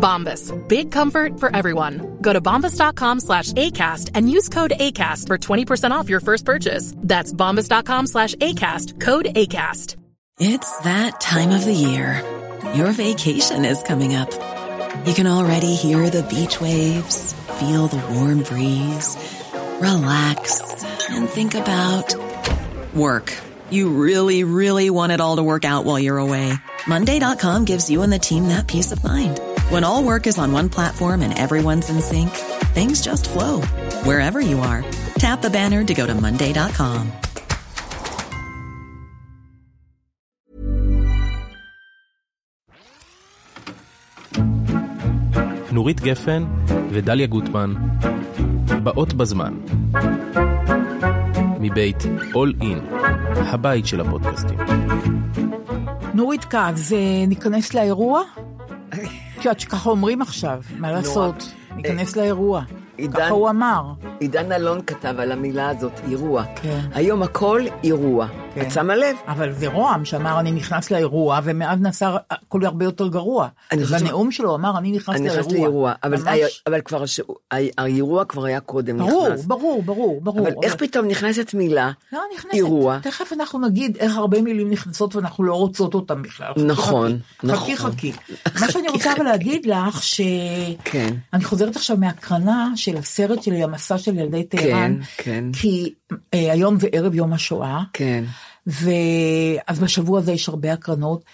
Bombas. Big comfort for everyone. Go to bombas.com slash ACAST and use code ACAST for 20% off your first purchase. That's bombas.com slash ACAST. Code ACAST. It's that time of the year. Your vacation is coming up. You can already hear the beach waves, feel the warm breeze, relax, and think about work. You really, really want it all to work out while you're away. Monday.com gives you and the team that peace of mind. When all work is on one platform and everyone's in sync, things just flow wherever you are. Tap the banner to go to Monday.com. נורית גפן ודליה גוטמן, באות בזמן. מבית All In, הבית של הפודקאסטים. נורית כץ, ניכנס לאירוע? את יודעת שככה אומרים עכשיו, מה לעשות? ניכנס לאירוע. ככה הוא אמר. עידן אלון כתב על המילה הזאת, אירוע. כן. היום הכל אירוע. כן. את שמה לב? אבל זה רוה"מ שאמר אני נכנס לאירוע, ומאז נעשה הכל הרבה יותר גרוע. אני בנאום שלו אמר אני נכנס אני לאירוע. נכנס לאירוע, אבל, ממש- היה- אבל כבר הש- האירוע כבר היה קודם ברור, נכנס. ברור, ברור, ברור. אבל איך פתאום נכנסת מילה, לא, נכנסת. אירוע, תכף אנחנו נגיד איך הרבה מילים נכנסות ואנחנו לא רוצות אותן בכלל. נכון, חכי, נכון. חכי, חכי. מה שאני רוצה אבל להגיד לך, ש... כן. אני חוזרת עכשיו מהקרנה של הסרט שלי, המסע של ילדי טהרן. כן. כי אה, היום זה ערב יום השואה. כן, ואז בשבוע הזה יש הרבה הקרנות.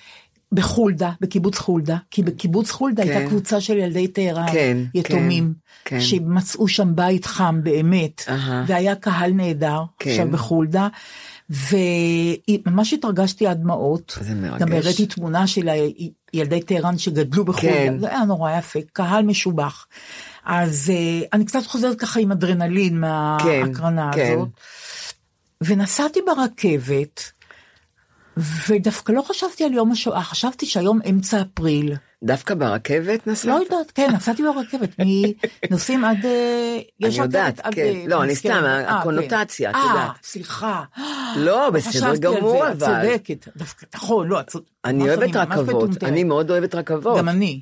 בחולדה, בקיבוץ חולדה, כי בקיבוץ חולדה כן. הייתה קבוצה של ילדי טהרן, כן, יתומים, כן, כן. שמצאו שם בית חם באמת, אהה. והיה קהל נהדר, כן. עכשיו בחולדה, וממש התרגשתי עד דמעות. גם הראיתי תמונה של ילדי טהרן שגדלו בחולדה, כן. זה היה נורא יפה, קהל משובח. אז אה, אני קצת חוזרת ככה עם אדרנלין מההקרנה כן. הזאת. ונסעתי ברכבת, ודווקא לא חשבתי על יום השואה, חשבתי שהיום אמצע אפריל. דווקא ברכבת נסעת? לא יודעת, כן, נסעתי ברכבת, נוסעים עד... אה, אני יודעת, כן. אה, לא, אני. סתם, אה, הקונוטציה, את כן. יודעת. אה, סליחה. לא, בסדר חשבתי על גמור, זה, את אבל. צודקת, דווקא, נכון, לא, את צודקת. אני אוהבת רכבות. אני מאוד אוהבת רכבות. גם אני.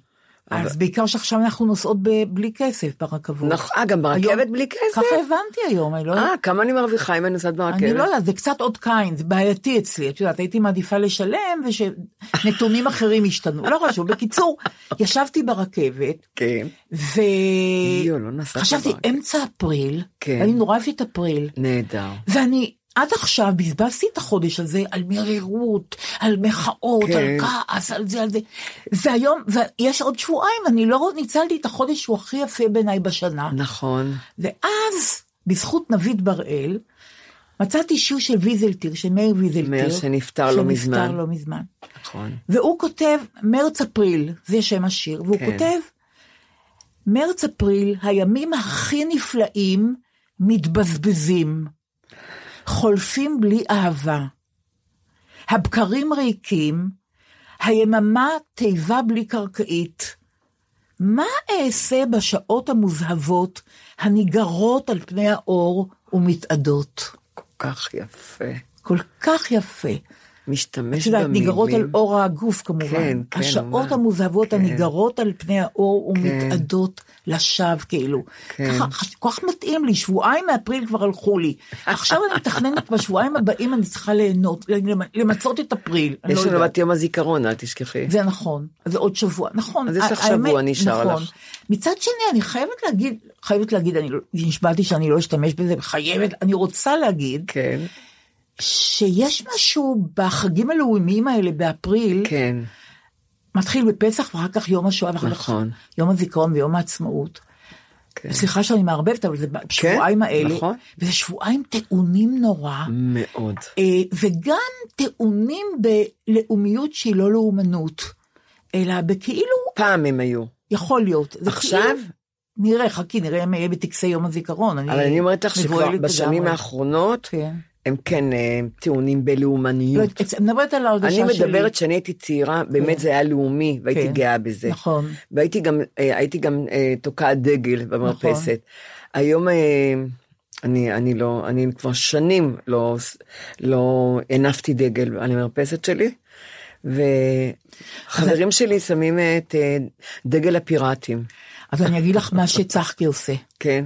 אז בעיקר שעכשיו אנחנו נוסעות ב- בלי כסף ברכבות. נכון, אה, גם ברכבת היום- בלי כסף? ככה הבנתי היום, אני לא... אה, כמה אני מרוויחה אם אני נוסעת ברכבת? אני לא יודעת, זה קצת עוד קין, זה בעייתי אצלי, את יודעת, הייתי מעדיפה לשלם ושנתונים אחרים ישתנו, לא חשוב. בקיצור, ישבתי ברכבת, כן, ו... יו, לא. אמצע אפריל, כן. אני נורא אוהבת את אפריל, נהדר. ואני עד עכשיו בזבזתי את החודש הזה על מרירות, על מחאות, כן. על כעס, על זה, על זה. והיום, ויש עוד שבועיים, אני לא ניצלתי את החודש שהוא הכי יפה בעיניי בשנה. נכון. ואז, בזכות נביד בראל, מצאתי שיר של ויזלטיר, של מאיר ויזלטיר. מאיר שנפטר לא מזמן. שנפטר לא מזמן. נכון. והוא כותב, מרץ-אפריל, זה שם השיר, והוא כן. כותב, מרץ-אפריל, הימים הכי נפלאים מתבזבזים, חולפים בלי אהבה. הבקרים ריקים, היממה תיבה בלי קרקעית. מה אעשה בשעות המוזהבות הניגרות על פני האור ומתאדות? כל כך יפה. כל כך יפה. משתמש את יודעת, במילים. ניגרות על אור הגוף כמובן. כן, כן, השעות ממש. המוזהבות כן. הניגרות על פני האור ומתאדות לשווא כאילו. כן. ככה, כל כך מתאים לי, שבועיים מאפריל כבר הלכו לי. עכשיו אני מתכננת בשבועיים הבאים אני צריכה ליהנות, למ- למצות את אפריל. אני יש לא לנו יודעת. בת יום הזיכרון, אל תשכחי. זה נכון, זה עוד שבוע, נכון. אז יש לך שבוע, נשאר נכון. לך. מצד שני, אני חייבת להגיד, חייבת להגיד, אני לא- נשבעתי שאני לא אשתמש בזה, חייבת, אני רוצה להגיד, כן. שיש משהו בחגים הלאומיים האלה באפריל, כן, מתחיל בפסח ואחר כך יום השואה, ואחר כך נכון. יום הזיכרון ויום העצמאות. כן. סליחה שאני מערבבת, אבל זה בשבועיים האלה, נכון. וזה שבועיים טעונים נורא, מאוד. אה, וגם טעונים בלאומיות שהיא לא לאומנות, אלא בכאילו, פעם הם היו. יכול להיות. זה עכשיו? כאילו- נראה, חכי, נראה מה יהיה בטקסי יום הזיכרון. אבל אני אומרת לך שכבר בשנים. האחרונות, כן. הם כן אה, טעונים לא, בלאומניות. אני מדברת על ההרגשה אני שלי. מדברת שאני הייתי צעירה, באמת זה היה לאומי, והייתי כן. גאה בזה. נכון. והייתי גם, אה, הייתי גם אה, תוקעת דגל במרפסת. היום אה, אני, אני לא, אני כבר שנים לא, לא הנפתי דגל על המרפסת שלי, וחברים שלי שמים את דגל הפיראטים, אז אני אגיד לך מה שצחקי עושה, כן,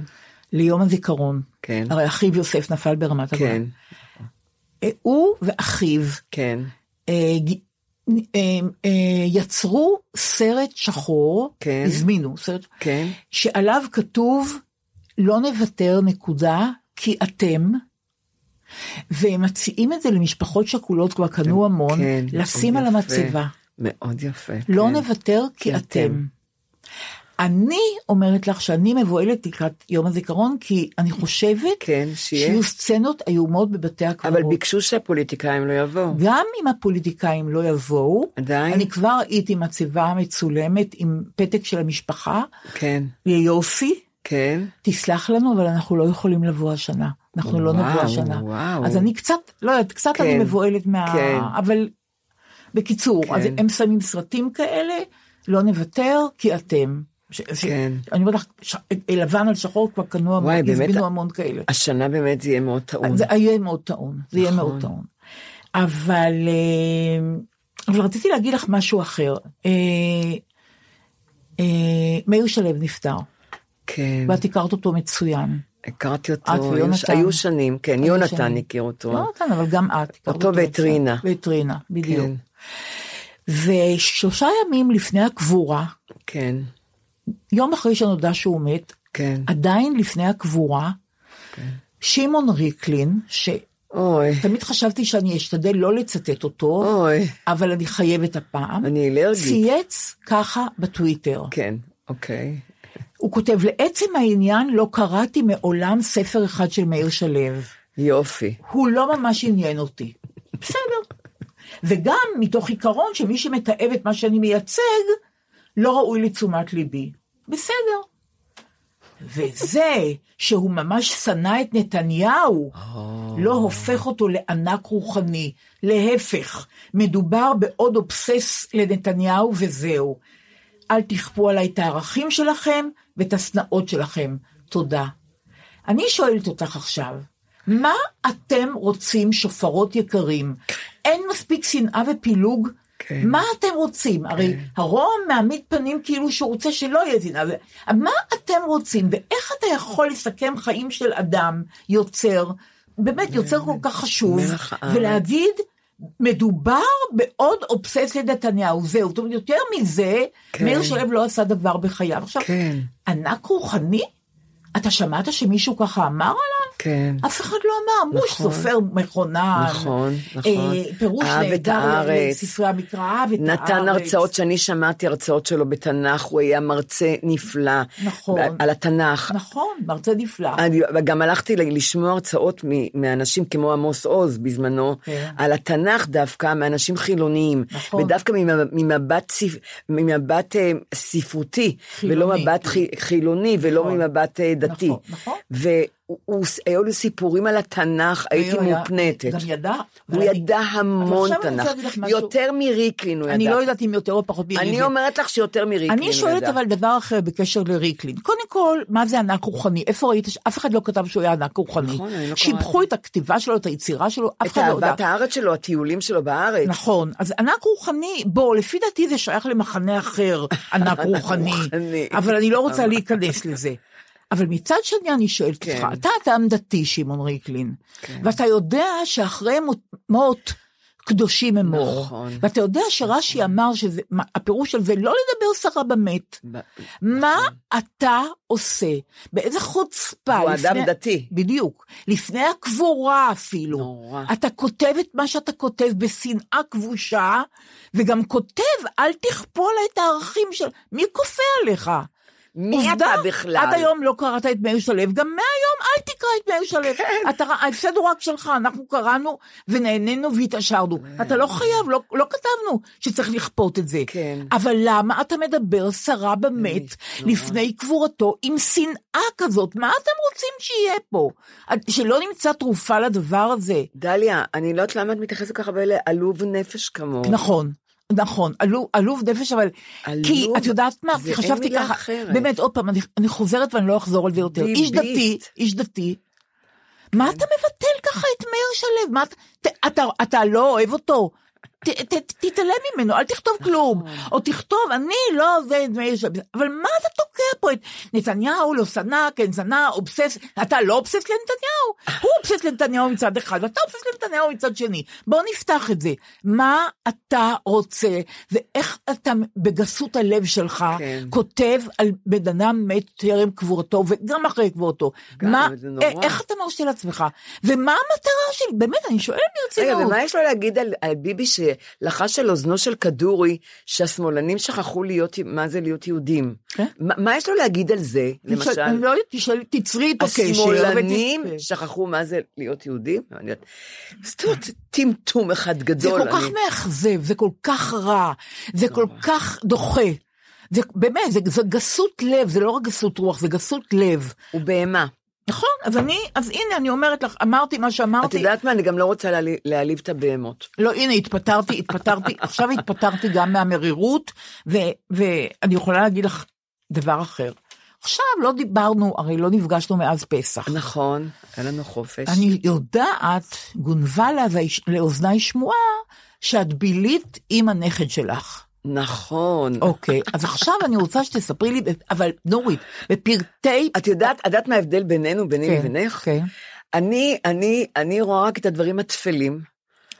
ליום הזיכרון. כן. הרי אחיו יוסף נפל ברמת הגולן. כן, אה, הוא ואחיו כן, אה, אה, יצרו סרט שחור, כן. הזמינו סרט, כן, שעליו כתוב לא נוותר נקודה כי אתם, והם מציעים את זה למשפחות שכולות, כבר קנו המון, כן, לשים על מאוד המצבה. יפה. מאוד יפה. לא כן. נוותר כי כי אתם. אני אומרת לך שאני מבוהלת לקראת יום הזיכרון, כי אני חושבת כן. שיהיו סצנות איומות בבתי הקברות. אבל ביקשו שהפוליטיקאים לא יבואו. גם אם הפוליטיקאים לא יבואו, עדיין? אני כבר הייתי מצבה מצולמת עם פתק של המשפחה, כן, ליוסי, כן. תסלח לנו, אבל אנחנו לא יכולים לבוא השנה. אנחנו לא וואו, נבוא השנה. וואו. אז אני קצת, לא יודעת, קצת כן, אני מבוהלת מה... כן. אבל בקיצור, כן. אז הם שמים סרטים כאלה, לא נוותר, כי אתם. ש- ש- כן. אני אומרת לך, ש- לבן על שחור כבר קנו המון, וואי, באמת, המון כאלה. השנה באמת זה יהיה מאוד טעון. זה יהיה מאוד טעון, זה יהיה נכון. מאוד טעון. אבל, אה, אבל רציתי להגיד לך משהו אחר. אה, אה, מאיר שלו נפטר, כן, ואת הכרת אותו מצוין. הכרתי את אותו, היו- ויונתן. היו שנים, כן, יונתן שנים. הכיר אותו. יונתן, אבל גם את. אותו ואת. רינה. ואת רינה, בדיוק. כן, ושלושה ימים לפני הקבורה, כן, יום אחרי שנודע שהוא מת, כן. עדיין לפני הקבורה, שמעון ריקלין, שתמיד אוי, חשבתי שאני אשתדל לא לצטט אותו, אוי, אבל אני חייבת הפעם, אני אלרגית. צייץ ככה בטוויטר. כן, אוקיי. הוא כותב, לעצם העניין לא קראתי מעולם ספר אחד של מאיר שלו. יופי. הוא לא ממש עניין אותי. בסדר. וגם מתוך עיקרון שמי שמתעב את מה שאני מייצג, לא ראוי לתשומת ליבי. בסדר. וזה שהוא ממש שנא את נתניהו, לא הופך אותו לענק רוחני. להפך, מדובר בעוד אובסס לנתניהו וזהו. אל תכפו עליי את הערכים שלכם ואת השנאות שלכם. תודה. אני שואלת אותך עכשיו, מה אתם רוצים, שופרות יקרים? אין מספיק שנאה ופילוג? כן. מה אתם רוצים? הרי הרום מעמיד פנים כאילו שהוא רוצה שלא יהיה. ו- מה אתם רוצים? ואיך אתה יכול לסכם חיים של אדם, יוצר, באמת יוצר כל כך חשוב. ולהגיד, מדובר בעוד אובסס לנתניהו, זהו. זאת אומרת, יותר מזה, כן. מאיר שלו לא עשה דבר בחייו. עכשיו, כן. ענק רוחני? אתה שמעת שמישהו ככה אמר עליו? כן. אף אחד לא אמר, מוש נכון. סופר מכונן. נכון, נכון. אה, פירוש אהב את נהדר. לספרי המקרא, אהב את הארץ. נתן הרצאות שאני שמעתי הרצאות שלו בתנ"ך, הוא היה מרצה נפלא. נכון. על התנ"ך. נכון, מרצה נפלא. אני וגם הלכתי לשמוע הרצאות מאנשים כמו עמוס עוז בזמנו, כן. על התנ"ך דווקא, מאנשים חילוניים, נכון. ודווקא ממ- ממבט, ממבט אה, ספרותי, ולא חילוני. מבט חי- חילוני, ולא נכון. ממבט אה, דתי. נכון, נכון. והיו לי סיפורים על התנ"ך, הייתי הוא היה- מופנטת. גם ידע. הוא ידע המון אני רוצה תנ"ך. יותר מריקלין הוא ידע. אני לא יודעת אם יותר או פחות מריקלין. אני אומרת לך שיותר מריקלין הוא אני שואלת ידע. אבל דבר אחר בקשר לריקלין. קודם כל, מה זה ענק רוחני? איפה ראית שאף אחד לא כתב שהוא היה ענק רוחני? נכון, לא שיבחו. את הכתיבה שלו, את היצירה שלו, אף את אחד לא יודע. אהבת הארץ שלו, הטיולים שלו בארץ. נכון, אז ענק רוחני, בוא, לפי דעתי זה שייך למחנה אחר, ענק רוחני. אבל אני לא רוצה להיכנס לזה. אבל מצד שני אני שואלת כן. אותך, אתה אדם דתי, שמעון ריקלין, ואתה יודע שאחרי מות, מות קדושים אמור. נכון. ואתה יודע שרש"י אמר שהפירוש של זה לא לדבר סרה במת. ב- מה אתה עושה? באיזה חוצפה. הוא לפני- אדם דתי. בדיוק. לפני הקבורה אפילו. נורא. אתה כותב את מה שאתה כותב בשנאה כבושה, וגם כותב, אל תכפו עליי את הערכים של... מי כופה עליך? מי עובדה, אתה בכלל? עד היום לא קראת את מאיר שלו, גם מהיום אל תקרא את מאיר שלו. כן. ההפסד הוא רק שלך, אנחנו קראנו ונהנינו והתעשרנו. אתה לא חייב, לא, לא כתבנו שצריך לכפות את זה. כן. אבל למה אתה מדבר סרה במת לפני קבורתו עם שנאה כזאת? מה אתם רוצים שיהיה פה? שלא נמצא תרופה לדבר הזה. דליה, אני לא יודעת למה את מתייחסת ככה לעלוב נפש כמוהו. נכון. נכון, עלוב, עלוב נפש, אבל... עלוב, כי את יודעת מה, כי חשבתי ככה, אחרת. באמת, עוד פעם, אני, אני חוזרת ואני לא אחזור על זה יותר. איש ביביסט. דתי, איש דתי, מה אתה מבטל ככה את מאיר שלו? מה, אתה- אתה, אתה לא אוהב אותו? תתעלם ממנו, אל תכתוב כלום. או תכתוב, אני לא זה שלו. אבל מה אתה תוקע פה את נתניהו, לא שנא, כן שנא, אובסס, אתה לא אובסס לנתניהו. הוא אובסס לנתניהו מצד אחד, ואתה אובסס לנתניהו מצד שני. בוא נפתח את זה. מה אתה רוצה, ואיך אתה בגסות הלב שלך כן. כותב על בן אדם מת טרם קבורתו, וגם אחרי קבורתו. מה, זה נורא. א- איך אתה מרשה לעצמך? ומה המטרה שלי? באמת, אני שואלת רגע, ברצינות. ומה יש לו להגיד על, על שלחש על אוזנו של כדורי שהשמאלנים שכחו להיות, מה זה להיות יהודים? כן. מה, מה יש לו להגיד על זה, תשאל- למשל? אני לא תשאל- תצרי את הקשר. השמאלנים שכחו מה זה להיות יהודים? זאת אומרת, טמטום אחד זה גדול. כל כך מאכזב, זה כל כך רע, זה כל כך דוחה. זה באמת, זה, זה גסות לב, זה לא רק גסות רוח, זה גסות לב. הוא בהמה. נכון, אז אני, אז הנה, אני אומרת לך, אמרתי מה את שאמרתי. יודעת מה, אני גם לא רוצה להעליב- את הבהמות. לא, הנה, התפטרתי, התפטרתי, עכשיו התפטרתי גם מהמרירות, ו, ואני יכולה להגיד לך דבר אחר. עכשיו לא דיברנו, הרי לא נפגשנו מאז פסח. נכון, היה לנו חופש. אני יודעת, גונבה לאוזניי שמועה, שאת בילית עם הנכד שלך. נכון. אוקיי, אז עכשיו אני רוצה שתספרי לי, אבל נורית, בפרטי... את יודעת, את יודעת מה ההבדל בינינו, ביני כן, לבינך? כן. אני, אני, אני רואה רק את הדברים הטפלים.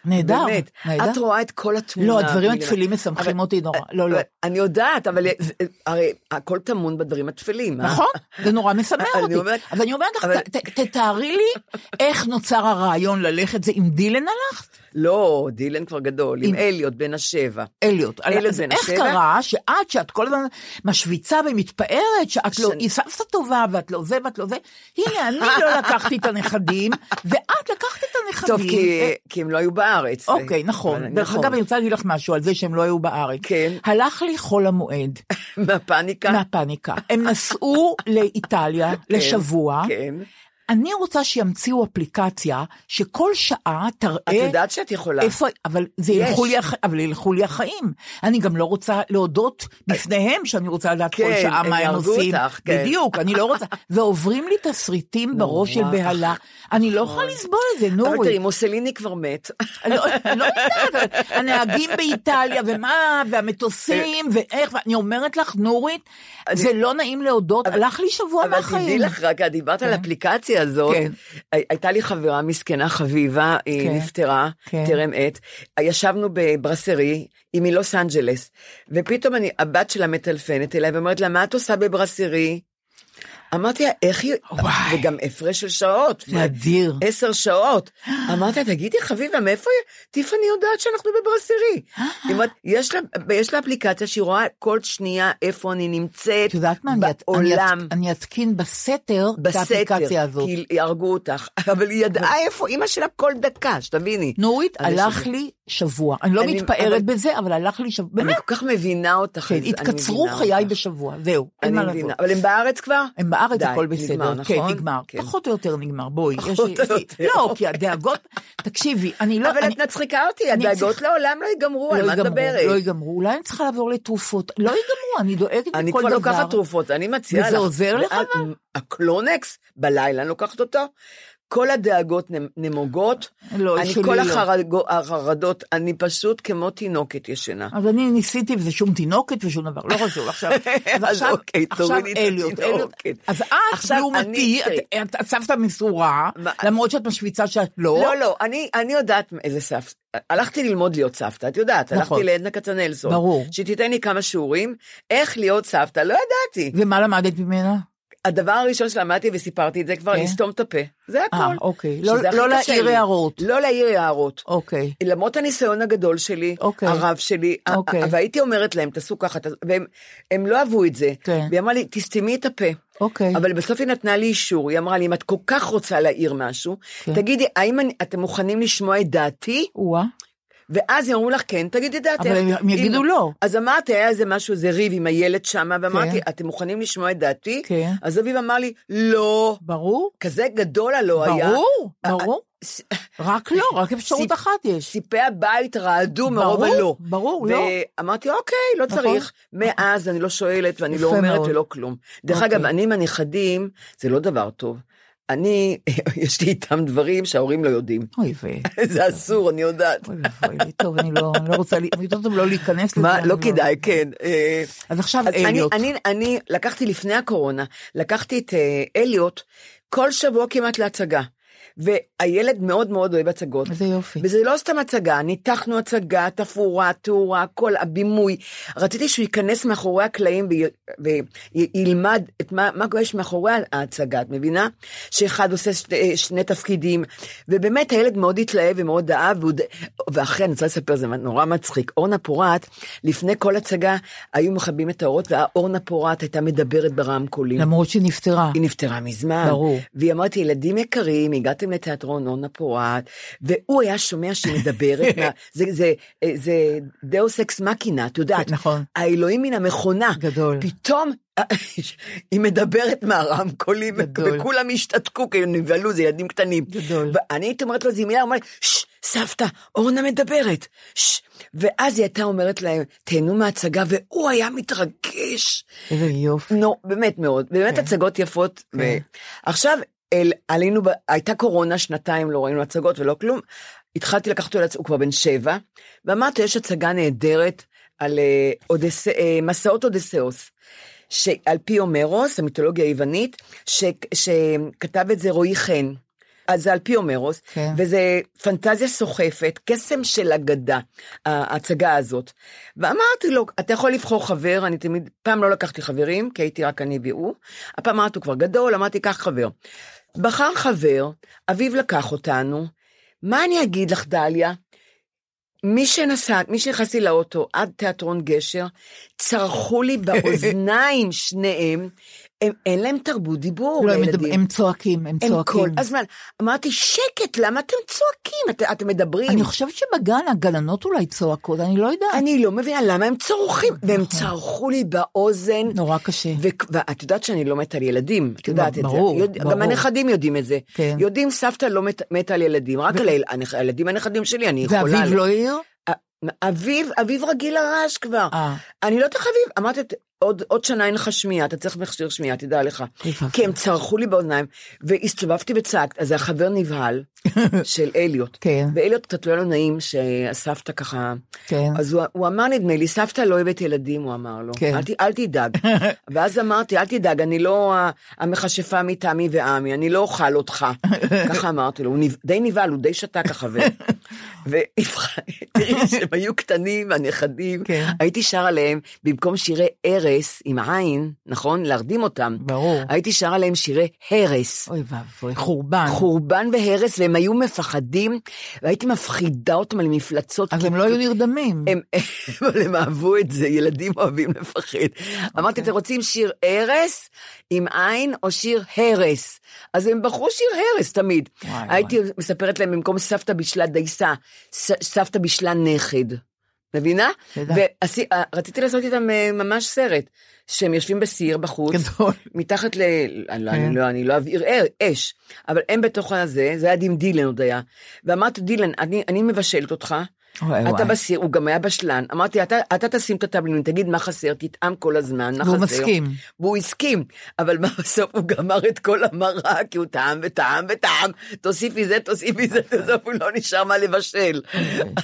נהדר, באמת. נהדר. את רואה את כל התמונה. לא, הדברים. הטפלים אבל- אותי נורא. לא, לא. אני יודעת, אבל זה- הרי הכל טמון בדברים הטפלים. אה? נכון, זה נורא אני אותי. אומרת- אז אני אומרת לך, אבל- ת- תתארי לי איך נוצר הרעיון ללכת, זה עם דילן הלכת? לא, דילן כבר גדול, עם עם- אליוט בן השבע. אליוט. אליוט בן איך השבע? קרה שאת, שאת כל הזמן משוויצה ומתפארת, שאת לא, היא סבתא טובה, ואת לא זה ואת לא זה, הנה, אני לא לקחתי את הנכדים, ואת לקחת את הנכדים. טוב, כי, כי הם לא היו בארץ. אוקיי, נכון. דרך אגב, אני רוצה להגיד לך משהו על זה שהם לא היו בארץ. כן. הלך לי חול המועד מהפאניקה. מהפאניקה. הם נסעו לאיטליה לשבוע. כן. אני רוצה שימציאו אפליקציה שכל שעה תראה... את יודעת שאת יכולה. איפה, אבל זה. ילכו לי, הח... אבל ילכו לי החיים. אני גם לא רוצה להודות בפניהם שאני רוצה לדעת כל כן, שעה הם מה הם עושים. אותך, כן. בדיוק, אני לא רוצה. ועוברים לי תסריטים בראש של. בהלה. אני לא יכולה לסבול את זה, אבל נורית. תראי, מוסליני כבר מת. לא, לא יודעת, הנהגים באיטליה, ומה, והמטוסים, ואיך, ואני אומרת לך, נורית, זה לא נעים להודות, הלך לי שבוע אבל תדעי מהחיים. לך, רק את דיברת על כן. האפליקציה הזאת. כן. הי- הייתה לי חברה מסכנה חביבה, היא כן. נפטרה, כן. טרם עת. ישבנו בברסרי, היא מלוס אנג'לס, ופתאום אני, הבת שלה מטלפנת אליי ואומרת לה, מה את עושה בברסרי? אמרתי לה, איך היא, וואי. וגם הפרש של שעות. זה אדיר. עשר שעות. אמרתי לה, תגידי חביבה, מאיפה היא? טיפני יודעת שאנחנו בברסרי. היא אומרת, יש לה, יש לה אפליקציה שהיא רואה כל שנייה איפה אני נמצאת את יודעת מה, בעולם. אני אתקין בסתר את האפליקציה הזאת. כי יהרגו אותך, אבל היא ידעה איפה אימא שלה כל דקה, שתביני. נורית, הלך. לי שבוע. אני לא מתפארת בזה, אבל הלך לי שבוע. אני כל כך מבינה אותך. כן, התקצרו חיי. בשבוע, זהו, אין אני מה מבינה. לעשות. אבל הם בארץ כבר? הם בארץ, די, הכל בסדר. נגמר, כן, נכון? נגמר. כן. פחות או יותר נגמר, בואי. פחות או יש לי- יותר. לא, כי הדאגות, תקשיבי, אני לא... אבל אני- את מצחיקה אותי, אני הדאגות צריכה- לעולם לא ייגמרו, על לא מה את מדברת? לא ייגמרו, אולי אני צריכה לעבור לתרופות, לא ייגמרו, אני דואגת מכל דבר. אני כבר לוקחת תרופות, אני מציעה לך. וזה עוזר לך הקלונקס, בלילה אני לוקחת אותו. כל הדאגות נמוגות, לא, אני כל לא. החרדו- החרדות, אני פשוט כמו תינוקת ישנה. אז אני ניסיתי וזה שום תינוקת ושום דבר, לא חשוב, עכשיו, אז עכשיו, אוקיי, עכשיו אליוט. אליוט, אז את עכשיו, לעומתי, אני- את- את סבתא מסורה, מה- למרות שאת משוויצה שאת לא, לא, לא, אני, אני יודעת איזה סבתא. הלכתי ללמוד להיות סבתא, את יודעת, נכון. הלכתי לעדנה כצנלסון. ברור. שתיתן לי כמה שיעורים, איך להיות סבתא, לא ידעתי. ומה למדת ממנה? הדבר הראשון שלמדתי וסיפרתי את זה כבר, כן. לסתום את הפה. זה הכל. אה, אוקיי. לא- לא להעיר. הערות. לא להעיר הערות. אוקיי. למרות הניסיון הגדול שלי, אוקיי. הרב שלי, אוקיי. והייתי אומרת להם, תעשו ככה, והם הם לא אהבו את זה. כן. והיא אמרה לי, תסתמי את הפה. אוקיי. אבל בסוף היא נתנה לי אישור, היא אמרה לי, אם את כל כך רוצה להעיר משהו, כן. תגידי, האם אתם מוכנים לשמוע את דעתי? ואז יאמרו לך, כן, תגידי את דעתך. אבל הם- הם יגידו לא. אז אמרתי, היה איזה משהו, איזה ריב עם הילד שמה, ואמרתי, כן. אתם מוכנים לשמוע את דעתי? כן. אז אביב אמר לי, לא. ברור, כזה גדול הלא היה. ברור, אה, ברור. ס- רק לא, רק אפשרות אחת יש. סיפי הבית רעדו מרוב ברור, הלא. ברור, לא. ואמרתי, אוקיי, לא נכון. צריך. מאז אני לא שואלת ואני לא אומרת. ולא כלום. דרך אוקיי. אגב, אני עם הנכדים, זה לא דבר טוב. אני, יש לי איתם דברים שההורים לא יודעים. אוי ויי. זה אסור, אני יודעת. אוי ואבוי טוב, אני לא לא רוצה, אני טוב לא להיכנס לזה. מה, אני לא כדאי, כן. אה, אז עכשיו אליוט. אני, אני לקחתי לפני הקורונה, לקחתי את אה, אליוט כל שבוע כמעט להצגה. והילד מאוד מאוד אוהב הצגות. איזה יופי. וזה לא סתם הצגה, ניתחנו הצגה, תפאורה, תאורה, כל הבימוי. רציתי שהוא ייכנס מאחורי הקלעים וי- וילמד את מה, מה יש מאחורי ההצגה, את מבינה? שאחד עושה שני, שני תפקידים, ובאמת הילד מאוד התלהב ומאוד אהב, והוא ואחרי, אני רוצה לספר, זה נורא מצחיק. אורנה פורת, לפני כל הצגה, היו מכבים את האורות, והאורנה פורת הייתה מדברת ברמקולים. למרות שהיא נפטרה. היא נפטרה מזמן. ברור. והיא אמרת, ילדים יקרים, הגעתם לתיאטרון אורנה פורת, והוא היה שומע שהיא מדברת, מה, זה, זה, זה דאוס אקס מקינה, את יודעת. נכון. האלוהים מן המכונה. גדול. פתאום היא מדברת מהרמקולים. וכולם השתתקו, כי הם נבהלו, זה ילדים קטנים. גדול. ואני הייתי אומרת לו איזה מילה, הוא אמר לי, ששש, סבתא, אורנה מדברת. ששש. ואז היא הייתה אומרת להם, תהנו מההצגה, והוא היה מתרגש. איזה יופי. נו, באמת מאוד, באמת כן. הצגות יפות. כן. עכשיו, אל, עלינו. הייתה קורונה, שנתיים לא ראינו הצגות ולא כלום. התחלתי לקחת אותו, הוא כבר בן שבע, ואמרתי, יש הצגה נהדרת על אה, אודס... אה, מסעות אודסאוס. שעל פי הומרוס, המיתולוגיה היוונית, ש... שכתב את זה רועי חן. אז זה על פי הומרוס, כן. וזה פנטזיה סוחפת, קסם של אגדה, ההצגה הזאת. ואמרתי לו, אתה יכול לבחור חבר, אני תמיד, פעם לא לקחתי חברים, כי הייתי רק אני והוא, הפעם אמרתי, הוא כבר גדול, אמרתי, קח חבר. בחר חבר, אביו לקח אותנו, מה אני אגיד לך, דליה? מי שנסע, מי שנכנסתי לאוטו עד תיאטרון גשר, צרחו לי באוזניים שניהם, הם, אין להם תרבות דיבור לא, הם לילדים. מדבר- הם צועקים, הם הם צועקים. כל הזמן. אמרתי, שקט, למה אתם צועקים? את, אתם מדברים. אני חושבת שבגן הגננות אולי צועקות, אני לא יודעת. אני לא מבינה למה הם צורכים, והם צרחו לי באוזן. נורא קשה. ו- ואת יודעת שאני לא מתה על ילדים, את יודעת את ברור, זה. יודע- ברור. גם הנכדים יודעים את זה. כן. יודעים, סבתא לא מת- מתה על ילדים, רק על היל- הנכ- הילדים הנכדים שלי, אני יכולה... ואביו ל- לא העיר? אביו, אביו רגיל לרעש כבר. אה. אני לא יודעת איך אביו, אמרתי, עוד, עוד שנה אין לך שמיעה, אתה צריך מכשיר שמיעה, תדע לך. כי הם צרחו לי באוזניים, והסתובבתי וצעקת, אז החבר נבהל של אליוט. כן. ואליוט קצת לא היה לו נעים שהסבתא ככה... כן. אז הוא, הוא אמר, נדמה לי, סבתא לא אוהבת ילדים, הוא אמר לו. כן. אל, ת- אל תדאג. ואז אמרתי, אל תדאג, אני לא המכשפה מטעמי ועמי, אני לא אוכל אותך. ככה אמרתי לו, הוא נב... די נבהל, הוא די שתק החבר. ותראי, כשהם היו קטנים, הנכדים, כן. הייתי שר עליהם, במקום שירי ארס עם עין, נכון? להרדים אותם. ברור. הייתי שר עליהם שירי הרס. אוי ואבוי, חורבן. חורבן והרס, והם היו מפחדים, והייתי מפחידה אותם על מפלצות. אז הם לא היו נרדמים. הם, אבל הם אהבו את זה, ילדים אוהבים לפחד. אמרתי, אתם רוצים שיר הרס עם עין או שיר הרס? אז הם בחרו שיר הרס תמיד. וואי, הייתי מספרת להם במקום סבתא בישלה דייסה, ס- סבתא בישלה נכד. מבינה? ורציתי לעשות איתם אה, ממש סרט, שהם יושבים בסיר בחוץ, גדול. מתחת ל... אני לא- כן. אני לא, אני לא אבעיר אר- אש, אבל הם בתוך הזה, זה היה עם דילן עוד היה. ואמרתי, דילן, אני, אני מבשלת אותך, אתה. בסיר, הוא גם היה בשלן. אמרתי, אתה, אתה תשים את התבלינים, תגיד מה חסר, תטעם כל הזמן, מה והוא חסר. מסכים. והוא הסכים, אבל בסוף הוא גמר את כל המרק, כי הוא טעם וטעם וטעם, תוסיפי זה, תוסיפי זה, בסוף הוא לא נשאר מה לבשל.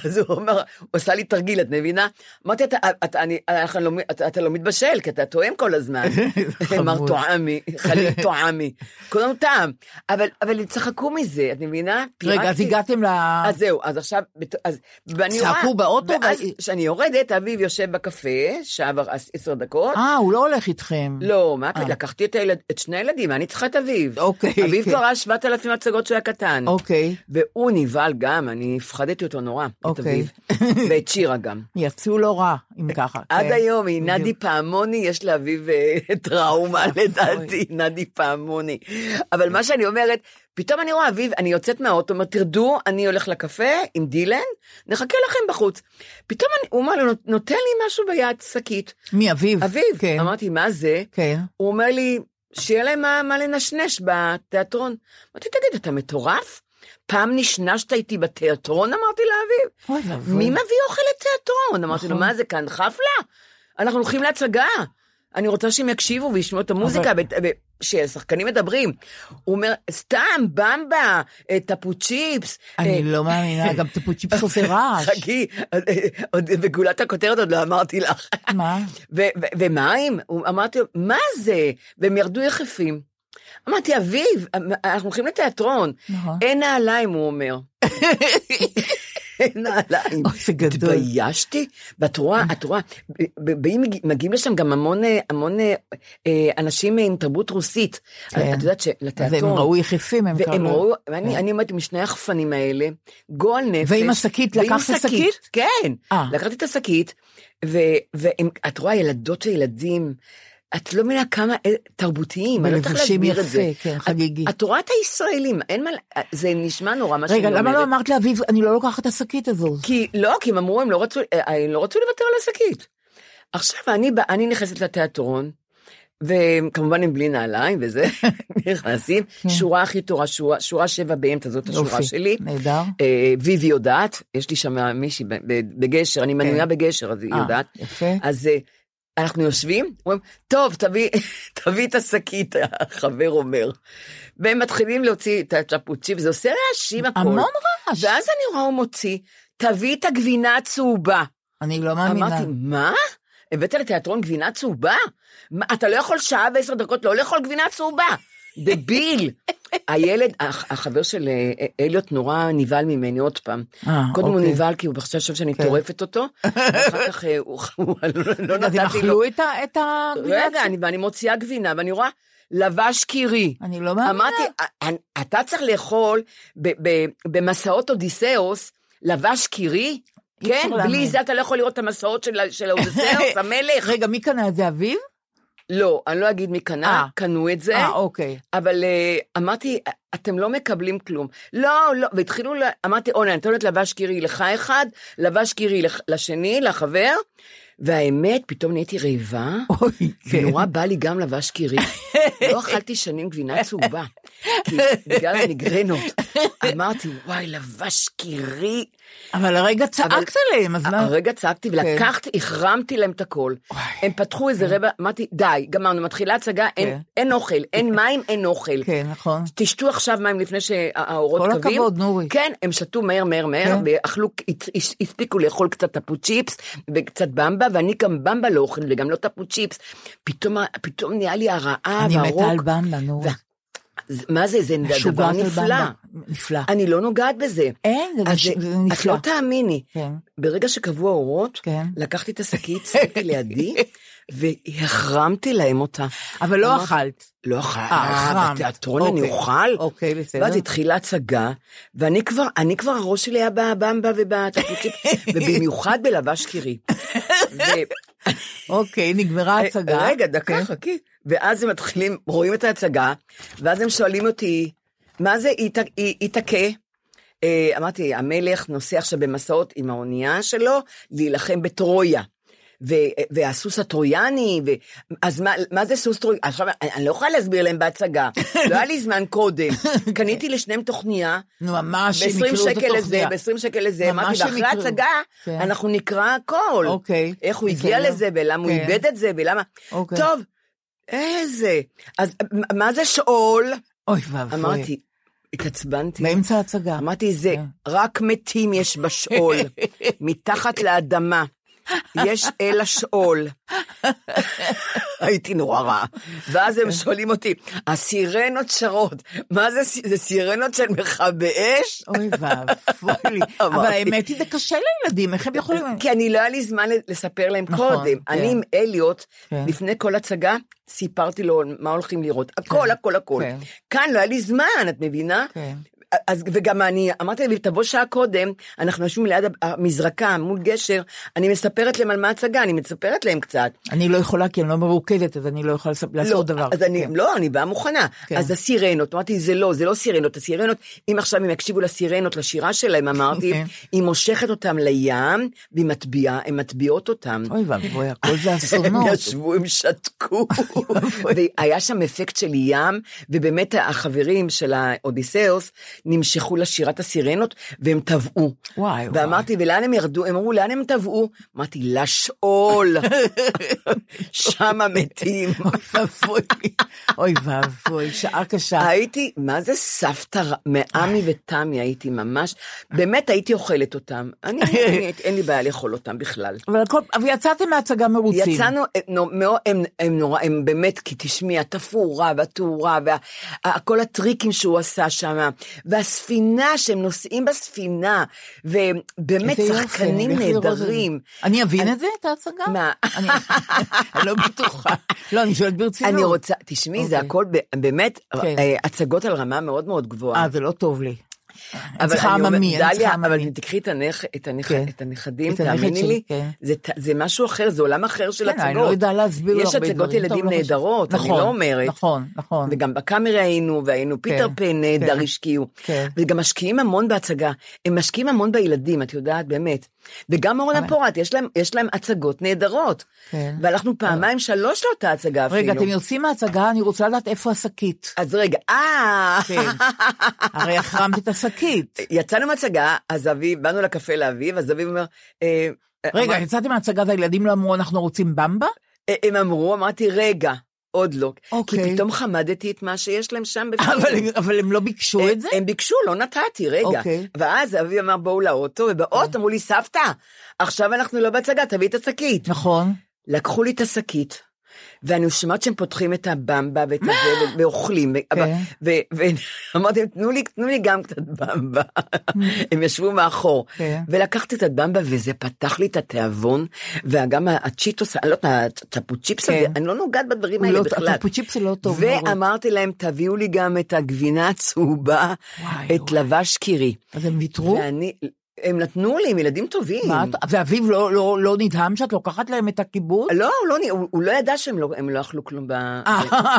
אז הוא אומר, הוא עשה לי תרגיל, את מבינה? אמרתי, אתה, אתה, אני, אנחנו לא, אתה, אתה לא מתבשל, כי אתה טועם כל הזמן. אמר. טועמי, חליל טועמי. כולם טעם. אבל, אבל הם צחקו מזה, את מבינה? רגע, אז. הגעתם ל... אז זהו, אז עכשיו, אז, ואני רואה, צעקו באוטו ואז כשאני יורדת, אביב יושב בקפה, שעה ועשר דקות. אה, הוא לא הולך איתכם. לא, מה, אה. לקחתי את, הילד, את שני הילדים, אני צריכה את אביב. אוקיי, אביב. כבר ראה 7,000 הצגות כשהוא היה קטן. אוקיי. והוא נבהל גם, אני הפחדתי אותו נורא, את אוקיי. אביב. ואת שירה גם. יצאו לא רע, אם ככה. עד כן. היום היא. נדי פעמוני, יש לאביב אה, טראומה לדעתי, נדי פעמוני. אבל מה שאני אומרת, פתאום אני רואה אביב, אני יוצאת מהאוטו, אומר, תרדו, אני הולך לקפה עם דילן, נחכה לכם בחוץ. פתאום אני, הוא אומר לי, נותן לי משהו ביד, שקית. מי, אביב? אביב, כן. אמרתי, מה זה? כן. הוא אומר לי, שיהיה להם מה, מה לנשנש בתיאטרון. אמרתי, תגיד, אתה מטורף? פעם נשנשת איתי בתיאטרון? אמרתי לאביב. אוי ואבוי. מי מביא אוכל לתיאטרון? אמרתי לו, נכון. מה זה כאן, חפלה? אנחנו הולכים להצגה. אני רוצה שהם יקשיבו וישמעו את המוזיקה, ו- ושהשחקנים מדברים. הוא אומר, סתם, במבה, אה, טפו צ'יפס. אני אה, לא מאמינה, גם טפוצ'יפס עושה רעש. חכי, אה, בגולת הכותרת עוד לא אמרתי לך. מה? ומים? אמרתי לו, מה זה? והם ירדו יחפים. אמרתי, אביב, אנחנו הולכים לתיאטרון. נכון. אין נעליים, הוא אומר. נעליים. אוי, זה גדול. התביישתי, ואת רואה, את רואה, באים, מגיעים לשם גם המון, אה, המון אה, אה, אנשים עם תרבות רוסית. כן. את יודעת שלתיאטרון, ראו יחפים, הם והם קראו. ראו, ואני אני אומרת, עם שני החפנים האלה, גועל נפש. ועם השקית, לקחת שקית? כן, לקחתי את השקית, ואת רואה ילדות וילדים, את לא מבינה כמה אה, תרבותיים, אני לא ולבושים להסביר את זה. כן, חגיגי. את, רואה את הישראלים, אין מה, זה נשמע נורא מה שאני רגע, אומרת. למה לא אמרת לאביב, אני לא לוקחת את השקית הזו? כי לא, כי הם אמרו, הם לא רצו, אה, הם לא רצו לוותר על השקית. עכשיו, אני, אני נכנסת לתיאטרון, וכמובן הם בלי נעליים וזה, נכנסים, שורה הכי טובה, שורה, שורה שבע באמצע, זאת השורה יופי, שלי. נהדר. אה, ויבי יודעת, יש לי שם מישהי בגשר, אני מנויה בגשר, אז היא אה, יודעת. יפה. אז אה, אנחנו יושבים, אומרים, טוב, תביא, תביא את השקית, החבר אומר. והם מתחילים להוציא את הצ'פוצ'יפ, זה עושה רעשים הכל. המון רעש. ואז אני רואה הוא מוציא, תביא את הגבינה הצהובה. אני לא מאמינה. אמרתי, מה? הבאת לתיאטרון גבינה צהובה? מה, אתה לא יכול שעה ועשר דקות לא לאכול גבינה צהובה. דביל. הילד, הח- החבר של אה, אליוט נורא נבהל ממני עוד פעם. אה, קודם הוא אוקיי. נבהל כי הוא חשב שאני כן. טורפת אותו, ואחר כך אה, הוא לא אז נתתי הם לו. אכלו את הגבינה? רגע, אני- ואני מוציאה גבינה, ואני רואה לבש קירי. אני לא מאמינה. אמרתי, "אני- אתה צריך לאכול במסעות אודיסאוס לבש קירי? כן. בלי זה אתה לא יכול לראות את המסעות של האודיסאוס, המלך. רגע, מי קנה את זה, אביב? לא, אני לא אגיד מי אה. קנה, קנו את זה. אה, אוקיי. אבל אה, אמרתי, אתם לא מקבלים כלום. לא, לא, והתחילו, אמרתי, אונה, אני נותנת לבש קירי לך אחד, לבש קירי לשני, לחבר, והאמת, פתאום נהייתי רעבה, כן. ונורא בא לי גם לבש קירי. לא אכלתי שנים גבינה צהובה, כי בגלל המיגרנות. אמרתי, וואי, לבש קירי. אבל הרגע צעקת עליהם, אז מה? הרגע צעקתי כן. ולקחתי, החרמתי להם את הכל. הם פתחו איזה רבע, אמרתי, די, גמרנו, מתחילה הצגה, אין- כן. אין אוכל, אין מים, אין אוכל. כן, נכון. תשתו עכשיו מים לפני שהאורות כל קווים. הכבוד, נורי. כן, הם שתו מהר מהר מהר, כן. ואכלו, הספיקו לאכול קצת טפו צ'יפס וקצת במבה, ואני גם במבה לא אוכל וגם לא טפו צ'יפס. פתאום, נהיה לי הרעב, אני מתה על הרוק. במבה, נורי. מה זה, זה דבר נפלא. נפלא. אני לא נוגעת בזה. אין, זה זה את נפלא. לא תאמיני. כן. ברגע שקבעו האורות, כן. לקחתי את השקית, שמתי לידי, והחרמתי להם אותה. אבל לא אכלת. לא אכל, אה, אה, החרמת. בתיאטרון אני אוקיי. אוכל. אוקיי, בסדר. ואז התחילה הצגה, ואני כבר, אני כבר הראש שלי היה בבמבה ובטפוצ'יפ, ובמיוחד בלבש קירי. אוקיי, נגמרה ההצגה. רגע, דקה, כן. חכי. ואז הם מתחילים, רואים את ההצגה, ואז הם שואלים אותי, מה זה איתקה? אה, אמרתי, המלך נוסע עכשיו במסעות עם האונייה שלו להילחם בטרויה. ו, והסוס הטרויאני, ו, אז מה, מה זה סוס טרויאני? עכשיו, אני, אני לא יכולה להסביר להם בהצגה, לא היה לי זמן קודם. קניתי לשניהם תוכניה, נו, ממש, הם ב-20 יקראו את שקל לזה, התוכניה. ב-20 שקל לזה, אמרתי, ואחרי. ההצגה, כן. אנחנו נקרא הכל. אוקיי, איך הוא הגיע. לזה, ולמה הוא כן. איבד את זה, ולמה... אוקיי. טוב, איזה. אז מה זה שאול? אוי ואבוי. אמרתי, התעצבנתי. באמצע ההצגה. אמרתי, זה כן. רק מתים יש בשאול, מתחת לאדמה. יש אל השאול. הייתי נורא רעה. ואז כן. הם שואלים אותי, הסירנות שרות, מה זה, זה סירנות של מכבי אש? אוי ואבוי לי. אבל. האמת היא, זה קשה לילדים, איך הם יכולים... כי אני לא היה לי זמן לספר להם נכון, קודם. כן. אני עם אליוט, כן. לפני כל הצגה, סיפרתי לו מה הולכים לראות. הכל, הכל, הכל. כן. כאן לא היה לי זמן, את מבינה? אז, וגם אני אמרתי להם, תבוא שעה קודם, אנחנו יושבים ליד המזרקה מול גשר, אני מספרת להם על מה ההצגה, אני מספרת להם קצת. אני לא יכולה, כי אני לא מרוקדת, אז אני לא יכולה לספ- לעשות דבר. אז אני, כן. לא, אני באה מוכנה. כן. אז הסירנות, אמרתי, זה לא, זה לא סירנות, הסירנות, אם עכשיו הם יקשיבו לסירנות, לשירה שלהם, אמרתי, כן. היא מושכת אותם לים, והיא מטביעה, הן מטביעות אותם. אוי ואבוי, הכל זה הם אסונות. ישבו, הם שתקו, והיה שם אפקט של ים, ובאמת החברים של האודיסאוס נמשכו לשירת הסירנות, והם טבעו. וואי, וואי. ואמרתי, ולאן הם ירדו? הם אמרו, לאן הם טבעו? אמרתי, לשאול, שמה מתים. אוי ואבוי לי. אוי ואבוי, שעה קשה. הייתי, מה זה סבתא, מעמי ותמי הייתי ממש, באמת הייתי אוכלת אותם. אני, אני- אין לי בעיה לאכול אותם בכלל. אבל יצאתם מההצגה מרוצים. יצאנו, הם, הם נורא, הם באמת, כי תשמעי, התפאורה והתאורה, וכל הטריקים שהוא עשה שם, והספינה, שהם נוסעים בספינה, ובאמת שחקנים. נהדרים. אני אבין את זה, את ההצגה? מה? אני לא בטוחה. לא, אני שואלת ברצינות. אני רוצה, תשמעי, זה אוקיי. הכל באמת, כן. אה, הצגות על רמה מאוד מאוד גבוהה. אה, זה לא טוב לי. אני אבל צריכה אני עממי, אני דליה, צריכה אבל עממי. אם תקחי את הנכ- את הנכ- כן. את הנכדים, את תאמיני לי, כן. זה זה משהו אחר, זה עולם אחר של כן, הצגות. אני לא להסביר לו יש הרבה הצגות דברים. ילדים לא. נהדרות, אני נכון, לא אומרת. נכון, נכון. וגם בקאמרי היינו, והיינו פיטר פן נהדר כן. השקיעו. כן. וגם משקיעים המון בהצגה. הם משקיעים המון בילדים, את יודעת, באמת. וגם אורנה פורט, יש להם- יש להם הצגות נהדרות. כן. והלכנו פעמיים, שלוש לאותה הצגה אפילו. רגע, אתם יוצאים מההצגה, אני רוצה לדעת איפה השקית. אז רגע, אה... כן. הרי החרמת את השקית. יצאנו מהצגה, אז אביב, באנו לקפה לאביב, אז אביב אומר, אה, רגע, יצאתם מההצגה והילדים לא אמרו, אנחנו רוצים במבה? אה, הם אמרו, אמרתי, רגע, עוד לא. אוקיי. כי פתאום חמדתי את מה שיש להם שם בפנים. אבל אבל הם לא ביקשו את זה? הם ביקשו, לא נתתי, רגע. אוקיי. ואז אבי אמר, בואו לאוטו, ובאוטו אמרו לי, סבתא, עכשיו אנחנו לא בהצגה, תביאי את השקית. נכון. לקחו לי את השקית, ואני שומעת שהם פותחים את הבמבה ואת הזה, ואוכלים. כן. ואמרתי להם, תנו לי, תנו לי גם קצת במבה. הם ישבו מאחור. כן. ולקחתי את הבמבה, וזה פתח לי את התיאבון, וגם הצ'יטוס, אני לא יודעת, הצ'פוצ'יפס הזה, כן. אני לא נוגעת בדברים האלה לא- בכלל. הצ'פוצ'יפס לא טוב. ואמרתי להם, תביאו לי גם את הגבינה הצהובה, את. לבש קירי. אז הם ויתרו? הם נתנו לי, הם ילדים טובים. מה ואביב לא- לא לא נדהם שאת לוקחת להם את הכיבוד? לא, הוא לא, הוא, הוא לא ידע שהם לא, לא אכלו כלום ב...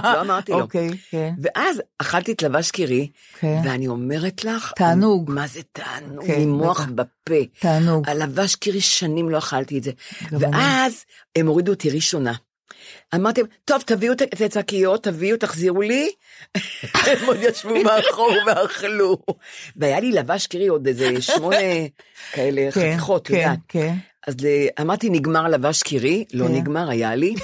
לא אמרתי לו. אוקיי, כן. ואז אכלתי את לבש קירי, כן. ואני אומרת לך, תענוג. מה זה תענוג? כן, בטח. בפה. תענוג. הלבש קירי שנים לא אכלתי את זה. ואז הם הורידו אותי ראשונה. אמרתי, טוב, תביאו את את השקיות, תביאו, תחזירו לי. הם עוד ישבו מאחור ואכלו. והיה לי לבש קירי עוד איזה שמונה כאלה כן, חתיכות, כן, יודעת. כן, אז ל- אמרתי, נגמר לבש קירי, לא. נגמר, היה לי.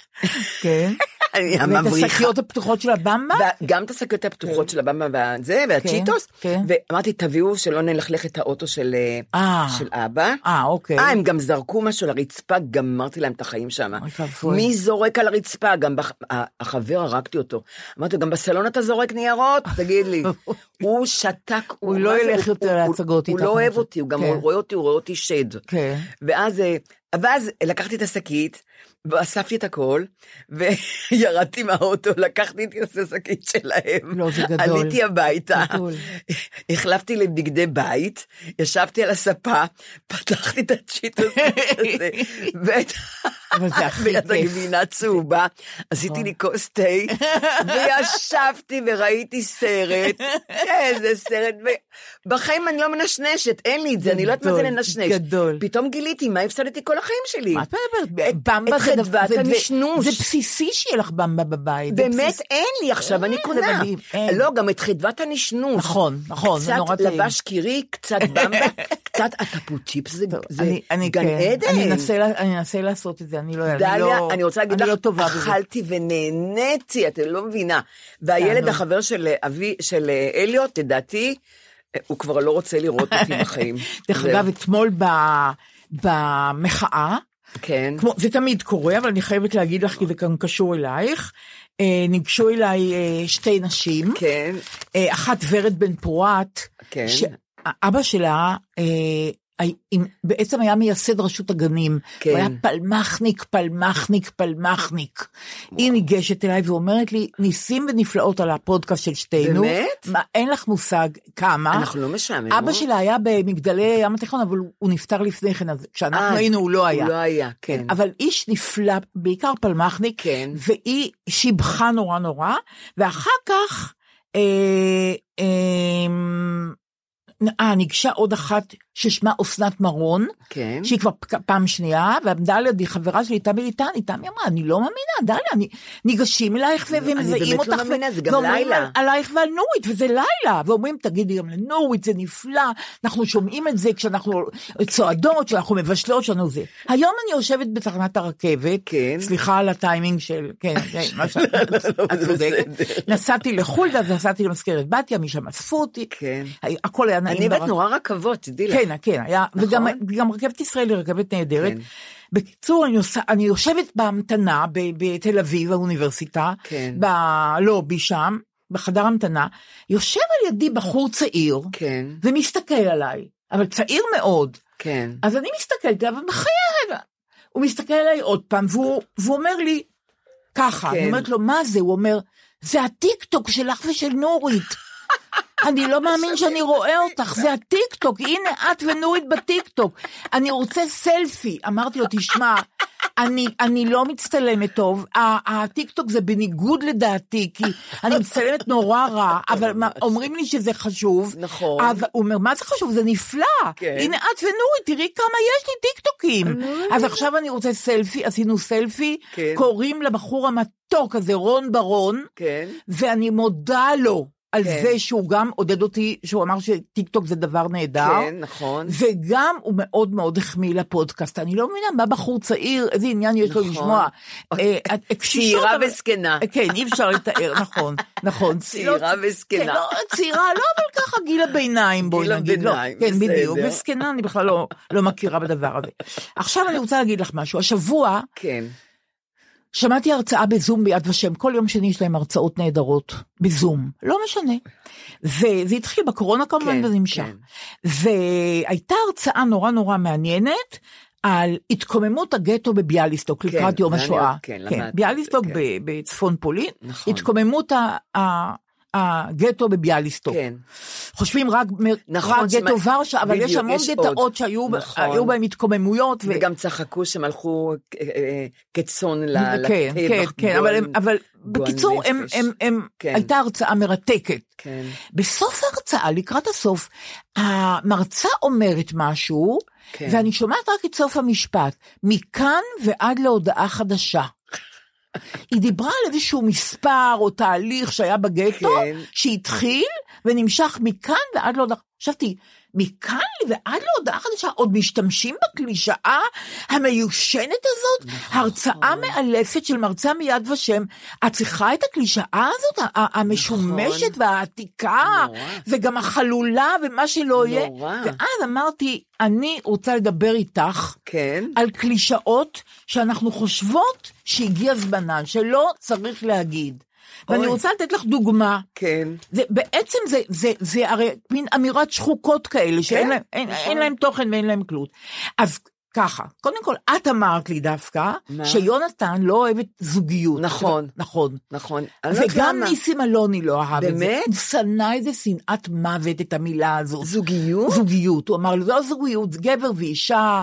כן. אני ואת המבריחה. השקיות הפתוחות של הבמבה? גם את השקיות הפתוחות של הבמה והזה, והצ'יטוס, כן. ואמרתי, תביאו שלא נלכלך את האוטו של אה. של אבא. אה, אוקיי. אה, הם גם זרקו משהו לרצפה, גמרתי להם את החיים שם. מי זורק על הרצפה? גם החבר, הרגתי אותו. אמרתי, גם בסלון אתה זורק ניירות? תגיד לי. הוא שתק. הוא לא? ילך הוא- יותר הוא- להצגות הוא איתך, לא אני אוהב. אותי, הוא גם כן. רואה אותי, הוא רואה אותי שד. כן. ואז, אה, ואז לקחתי את השקית, ואספתי את הכל, וירדתי מהאוטו, לקחתי את השקית שלהם. לא, זה גדול. עליתי הביתה, גדול. החלפתי לבגדי בית, ישבתי על הספה, פתחתי את הצ'יטוס הזה, ואת אבל זה הכי ואת. הגבינה צהובה, עשיתי לי כוס תה, וישבתי וראיתי סרט, איזה סרט, ובחיים אני לא מנשנשת, אין לי את זה, אני לא יודעת מה זה לנשנש. גדול. פתאום גיליתי מה הפסדתי כל החיים שלי. מה את מדברת? במבה זה זה- זה- הנשנוש. זה בסיסי שיהיה לך במבה בבית. באמת. אין לי, עכשיו אני זה קונה. לא, גם את חדוות הנשנוש. נכון, נכון, זה נורא קצת טעים. לבש קירי, קצת במבה, קצת הטפוצ'יפס, זה זה גן כן, עדן. אני אנסה לעשות את זה, אני לא... דליה, לא- אני רוצה להגיד לך, לא בזה. אכלתי ונהניתי, את לא מבינה. והילד. החבר של אבי, של אה, אליוט, לדעתי, אה, הוא כבר לא רוצה לראות אותי בחיים. דרך. אגב, אתמול במחאה, כן, כמו, זה תמיד קורה, אבל אני חייבת להגיד לך, כי זה גם קשור אלייך, אה, ניגשו אליי אה, שתי נשים, כן, אה, אחת ורד בן פורת, כן. שאבא שלה אה, עם- בעצם היה מייסד רשות הגנים, כן. הוא היה פלמחניק, פלמחניק, פלמחניק. היא ניגשת אליי ואומרת לי, ניסים ונפלאות על הפודקאסט של שתינו. באמת? מה, אין לך מושג כמה. אנחנו לא משעממות. אבא שלה היה במגדלי ים התיכון, אבל הוא- הוא נפטר לפני כן, אז כשאנחנו אה, היינו הוא לא היה. הוא לא היה, כן. אבל איש נפלא, בעיקר פלמחניק, כן. והיא שיבחה נורא נורא, ואחר כך, אה, אה, אה, ניגשה עוד אחת ששמה אסנת מרון, כן. שהיא כבר פעם שנייה, ועמדה לידי חברה שלי, תמי ליטני, תמי אמרה, אני לא מאמינה, דליה, אני, ניגשים אלייך ו- אני ומזהים באמת אותך. לא מאמינה, זה גם לילה. על- עלייך ועל נורית, וזה לילה, ואומרים, תגידי גם לנורית, זה נפלא, אנחנו שומעים את זה כשאנחנו צועדות, כשאנחנו מבשלות, שאנחנו זה. היום אני יושבת בתחנת הרכבת, כן. סליחה על הטיימינג של, כן, כן, מה שאת לא, את זה צודקת. נסעתי לחולדה, נסעתי למזכרת בתיה, משם אספו אותי, כן. הכל היה נעים. אני ברק- נורא רכבות, תדעי לך. כן, כן, היה, נכון? וגם גם רכבת ישראל היא רכבת נהדרת. כן. בקיצור, אני, עושה, אני יושבת בהמתנה בתל אביב, האוניברסיטה, כן. בלובי שם, בחדר המתנה, יושב על ידי בחור צעיר, כן, ומסתכל עליי, אבל צעיר מאוד. כן. אז אני מסתכלת עליו ומחייב. הוא מסתכל עליי עוד פעם, והוא, והוא אומר לי, ככה, כן. אני אומרת לו, מה זה? הוא אומר, זה הטיקטוק שלך ושל נורית. אני לא מאמין שאני רואה אותך, זה הטיקטוק, הנה את ונורית בטיקטוק. אני רוצה סלפי. אמרתי לו, תשמע, אני, אני לא מצטלמת טוב, הטיקטוק זה בניגוד לדעתי, כי אני מצטלמת נורא רע, אבל אומרים לי שזה חשוב. נכון. אבל הוא אומר, מה זה חשוב? זה נפלא. כן. הנה את ונורית, תראי כמה יש לי טיקטוקים. אז עכשיו אני רוצה סלפי, עשינו סלפי, כן. קוראים לבחור המתוק הזה רון ברון, כן. ואני מודה לו. על כן. זה שהוא גם עודד אותי, שהוא אמר שטיקטוק זה דבר נהדר. כן, נכון. וגם הוא מאוד מאוד החמיא לפודקאסט. אני לא מבינה מה בחור צעיר, איזה עניין יש לו נכון. לשמוע. אה, אה, צעירה וזקנה. כן, אי אפשר לתאר, נכון, נכון. צעירה לא- וזקנה. כן, לא, צעירה, לא, אבל ככה גיל הביניים, בואי גיל נגיד. לא, הביניים, כן, בדיוק. בסדר. וזקנה אני בכלל לא- לא מכירה בדבר הזה. עכשיו אני רוצה להגיד לך משהו. השבוע כן. שמעתי הרצאה בזום ביד ושם, כל יום שני יש להם הרצאות נהדרות, בזום, לא משנה. וזה התחיל בקורונה כמובן כן, וזה נמשך. כן. והייתה הרצאה נורא נורא מעניינת על התקוממות הגטו בביאליסטוק כן, לקראת יום השואה. כן, למדתי את ביאליסטוק ב- בצפון פולין, נכון. התקוממות ה- ה- הגטו בביאליסטוק. כן. חושבים רק, נכון, רק שמע- גטו ורשה, אבל יש בדיוק, המון יש גטאות עוד. שהיו נכון. בהם התקוממויות. ו- וגם צחקו שהם הלכו אה, אה, כצאן ל- כן, כן, לטבח. כן, אבל, הם, אבל בקיצור, הם. הם, הם, כן. הייתה הרצאה מרתקת. כן. בסוף ההרצאה, לקראת הסוף, המרצה אומרת משהו, כן. ואני שומעת רק את סוף המשפט, מכאן ועד להודעה חדשה. היא דיברה על איזשהו מספר או תהליך שהיה בגטו, כן. שהתחיל ונמשך מכאן ועד להודעה. חשבתי, מכאן ועד להודעה חדשה, עוד משתמשים בקלישאה המיושנת הזאת? נכון. הרצאה מאלפת של מרצה מיד ושם, את צריכה את הקלישאה הזאת, המשומשת נכון. והעתיקה, נורא. וגם החלולה ומה שלא יהיה? ואז אמרתי, אני רוצה לדבר איתך כן. על קלישאות שאנחנו חושבות שהגיע זמנן, שלא צריך להגיד. ואני. רוצה לתת לך דוגמה. כן. זה, בעצם זה, זה, זה הרי מין אמירת שחוקות כאלה, שאין כן, להם, אין, נכון. אין להם תוכן ואין להם כלום. אז ככה, קודם כל, את אמרת לי דווקא, מה? שיונתן לא אוהב את זוגיות. נכון. נכון. נכון. אני לא וגם למה. ניסים אלוני לא אהב את זה. באמת? הוא שנא איזה שנאת מוות, את המילה הזאת. זוגיות? זוגיות. הוא אמר, זה לא זוגיות, זה גבר ואישה,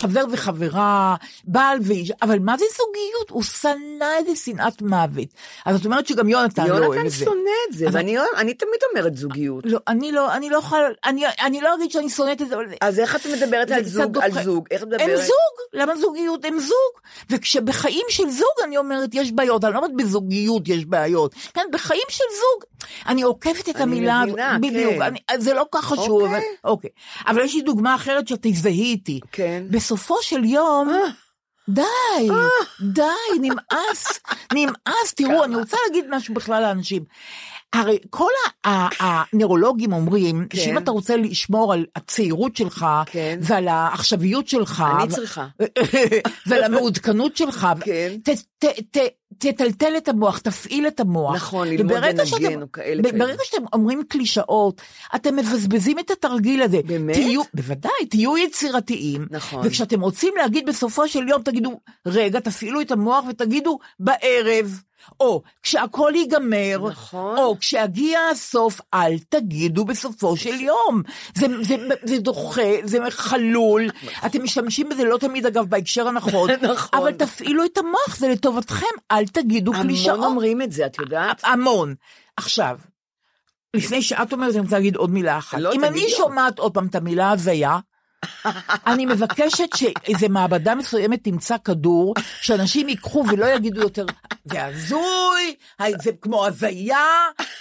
חבר וחברה, בעל ואיש, אבל מה זה זוגיות? הוא שנא את זה שנאת מוות. אז את אומרת שגם יונתן לא אוהב יונתן את זה. שונא את זה, אבל- ואני אני תמיד אומרת זוגיות. לא, אני לא, אני לא יכולה, אני, אני לא אגיד שאני שונאת את זה, אבל... אז איך את מדברת על זוג? על דוחה- זוג? איך את הם מדברת? זוג, למה זוגיות? הם זוג. וכשבחיים של זוג אני אומרת יש בעיות, אני לא אומרת בזוגיות יש בעיות. כן, בחיים של זוג. אני עוקפת את אני המילה, מבינה, בדיוק, כן. אני, זה לא כך חשוב, אוקיי. אבל, אוקיי. אבל יש לי דוגמה אחרת שתזדהי איתי. כן. בסופו של יום, די, די, נמאס, נמאס. תראו, אני רוצה להגיד משהו בכלל לאנשים. הרי כל הנוירולוגים אומרים, כן. שאם אתה רוצה לשמור על הצעירות שלך, כן. ועל העכשוויות שלך, אני צריכה. ועל המעודכנות שלך, כן. ת- ת- ת- תטלטל את המוח, תפעיל את המוח. נכון, ללמוד לנגן שאתם- או כאלה ב- כאלה. ברגע שאתם אומרים קלישאות, אתם מבזבזים את התרגיל הזה. באמת? תהיו, בוודאי, תהיו יצירתיים. נכון. וכשאתם רוצים להגיד בסופו של יום, תגידו, רגע, תפעילו את המוח ותגידו, בערב. או כשהכול ייגמר, נכון. או כשיגיע הסוף, אל תגידו בסופו של יום. זה, זה, זה דוחה, זה חלול, אתם משתמשים בזה לא תמיד אגב בהקשר הנכון, נכון. אבל תפעילו את המוח, זה לטובתכם, אל תגידו קלישאות. המון אומרים את זה, את יודעת? המון. עכשיו, לפני שאת אומרת, אני רוצה להגיד עוד מילה אחת. לא, אם אני. שומעת עוד פעם את המילה הזיה, אני מבקשת שאיזה מעבדה מסוימת תמצא כדור, שאנשים ייקחו ולא יגידו יותר, זה הזוי, זה כמו הזיה,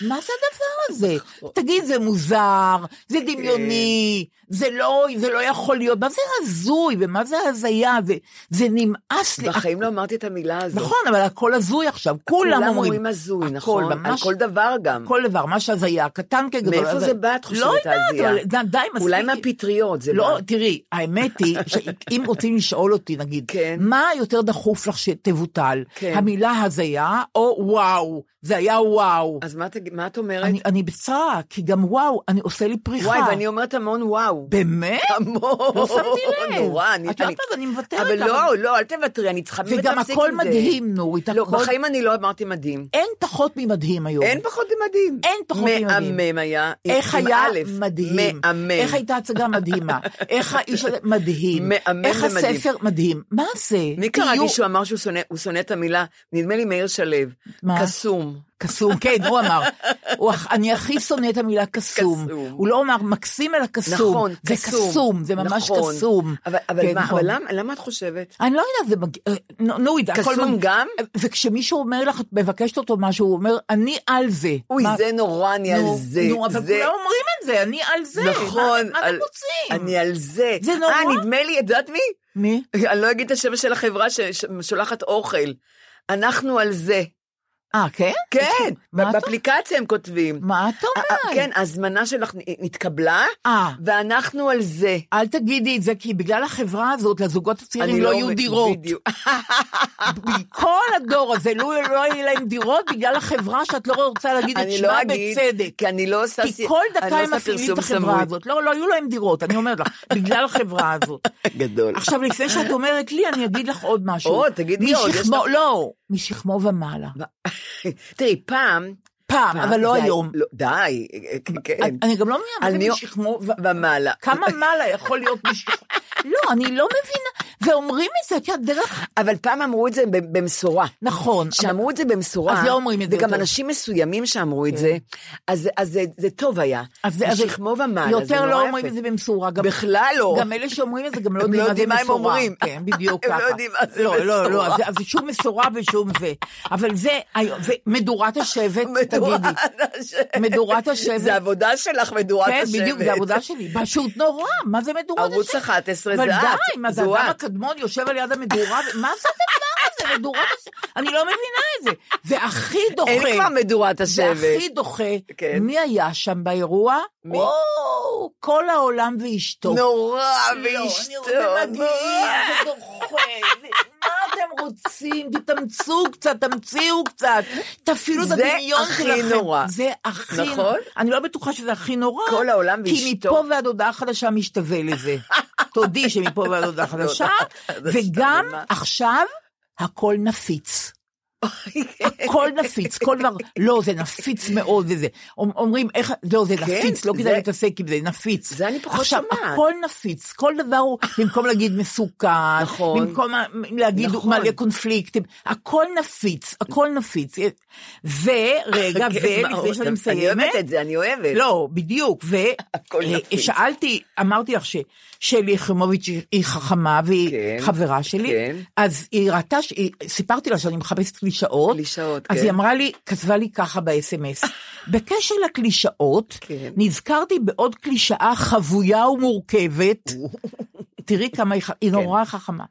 מה זה הדבר הזה? תגיד, זה מוזר, זה דמיוני, זה לא, זה לא יכול להיות, מה זה הזוי ומה זה הזיה, זה, זה נמאס לי. בחיים לא אמרתי את המילה הזאת. נכון, אבל הכל הזוי עכשיו, כולם כולם אומרים. אומרים הזוי, הכל, נכון? על ממש- כל דבר גם. כל דבר, מה שהזיה, קטן כגדול. מאיפה זה בא, את חושבת, לא יודעת, די, מספיק. אולי מהפטריות זה לא, בא. תראי, האמת היא, שאם רוצים לשאול אותי, נגיד, כן. מה יותר דחוף לך שתבוטל? כן. המילה הזיה, או וואו, זה היה וואו. אז מה מה את אומרת? אני, אני בצרה, כי גם וואו, אני עושה לי פריחה. וואי, ואני אומרת המון וואו. באמת? המון. לא שמתי לב. נורא, אני... את יודעת, אני מוותרת אבל. לא, לא, אל תוותרי, אני צריכה וגם הכל. מדהים, נורית, לא, הכל- בחיים אני לא אמרתי מדהים. אין פחות ממדהים היום. אין פחות ממדהים. אין פחות ממדהים. מהמם היה. איך היה מדהים, מהמם. איך הייתה הצגה מדהימה, איך האיש הזה מדהים, מהמם איך ומדהים. הספר מדהים, מה זה? מי תהיו- קראתי שהוא אמר שהוא שונא- הוא שונא את המילה, נדמה לי מאיר שלו, מה? קסום. קסום, כן, הוא אמר, הוא אני הכי שונא את המילה קסום, קסום. הוא לא אמר מקסים אלא קסום, נכון, זה קסום. קסום, זה ממש נכון. קסום, אבל, אבל, כן, מה, נכון. אבל למה, למה את חושבת? אני לא יודעת, זה מגיע, אה, נו, הכל קסום מג- גם? וכשמישהו אומר לך, את מבקשת אותו משהו, הוא אומר, אני על זה. אוי, מה- זה נורא, אני נו, על זה. נו, אבל זה... כולם אומרים את זה, אני על זה, נכון. מה מה על- אתם רוצים? אני על זה. זה נורא. אה, נדמה לי, את יודעת מי? מי? אני לא אגיד את השם של החברה ששולחת אוכל. אנחנו על זה. אה, כן? כן, באפליקציה הם כותבים. מה אתה אה? אה, כן, ההזמנה שלך נתקבלה, אה. ואנחנו על זה. אל תגידי את זה, כי בגלל החברה הזאת, לזוגות הצעירים לא אומר- יהיו דירות. כל הדור הזה, לא לא יהיה להם דירות בגלל החברה שאת לא רוצה להגיד את שמה לא אגיד, בצדק. כי אני לא עושה... כי סי- כל אני דקה לא הם מפעילים את פרסום החברה סמוי. הזאת. לא, לא יהיו להם דירות, אני אומרת לך, בגלל החברה הזאת. גדול. עכשיו, לפני שאת אומרת לי, אני אגיד לך עוד משהו. או, תגידי עוד, לא, משכמו ומעלה. תראי, פעם... פעם, אבל לא היום. לא, די, כן. אני גם לא מבינה, מה זה משכמו ומעלה. כמה מעלה יכול להיות משכמו? לא, אני לא מבינה. ואומרים את זה, את יודעת, דרך... אבל פעם אמרו את זה במשורה. נכון. שאמרו את זה במשורה. אז לא אומרים את זה וגם. אנשים מסוימים שאמרו את זה, אז אז זה- טוב היה. משכמו ומעלה, יותר לא. אומרים את זה במשורה. בכלל לא. גם אלה שאומרים את זה גם לא הם יודעים לא מה זה הם משורה. אומרים. כן, בדיוק הם ככה. לא יודעים מה זה לא, לא, לא, משורה. זה- אז שום משורה ושום זה. אבל זה, ומדורת השבט, מדורת תגידי. מדורת השבט. זה עבודה שלך, מדורת כן, השבט. בדיוק, זה עבודה שלי. פשוט נורא, מה זה מדורת השבט? ערוץ 11 זה אבל את, די, מה זה אדם. הקדמון יושב על יד המדורה, מה זה הדבר הזה, מדורת השבט? אני לא מבינה את זה. והכי דוחה, אין כבר מדורת השבט. והכי דוחה, כן. מי היה שם באירוע? מי? או, כל העולם ואשתו. נורא, לא, ואשתו. זה נורא. זה דוחה, זה- מה אתם רוצים? תתאמצו קצת, תמציאו קצת, תפעילו את זה הדמיון הכי שלכם. נורא. זה הכי נכון? אני לא בטוחה שזה הכי נורא. כל העולם כי ואשתו. מפה ועד הודעה חדשה משתווה לזה. תודי שמפה ועד הודעה חדשה, וגם. עכשיו הכל נפיץ. הכל נפיץ, כל דבר, לא, זה נפיץ מאוד וזה. אומ- אומרים, איך, לא, זה נפיץ, לא כדאי להתעסק עם זה, נפיץ. זה אני פחות עכשיו, שומעת. הכל נפיץ, כל דבר הוא, במקום להגיד מסוכן, נכון. במקום להגיד נכון. מלא קונפליקטים, הכל נפיץ, הכל נפיץ. ורגע, כן? ולפני שאני אני מסיימת, אוהבת את זה, אני אוהבת. לא, בדיוק. ושאלתי, אמרתי לך ששלי יחימוביץ' היא- חכמה והיא כן, חברה שלי, כן. אז היא ראתה, סיפרתי לה שאני מחפשת קלישאות, קלישאות, אז כן. היא אמרה לי, כתבה לי ככה ב-SMS, בקשר לקלישאות, כן. נזכרתי בעוד קלישאה חבויה ומורכבת, תראי כמה היא, היא נורא חכמה,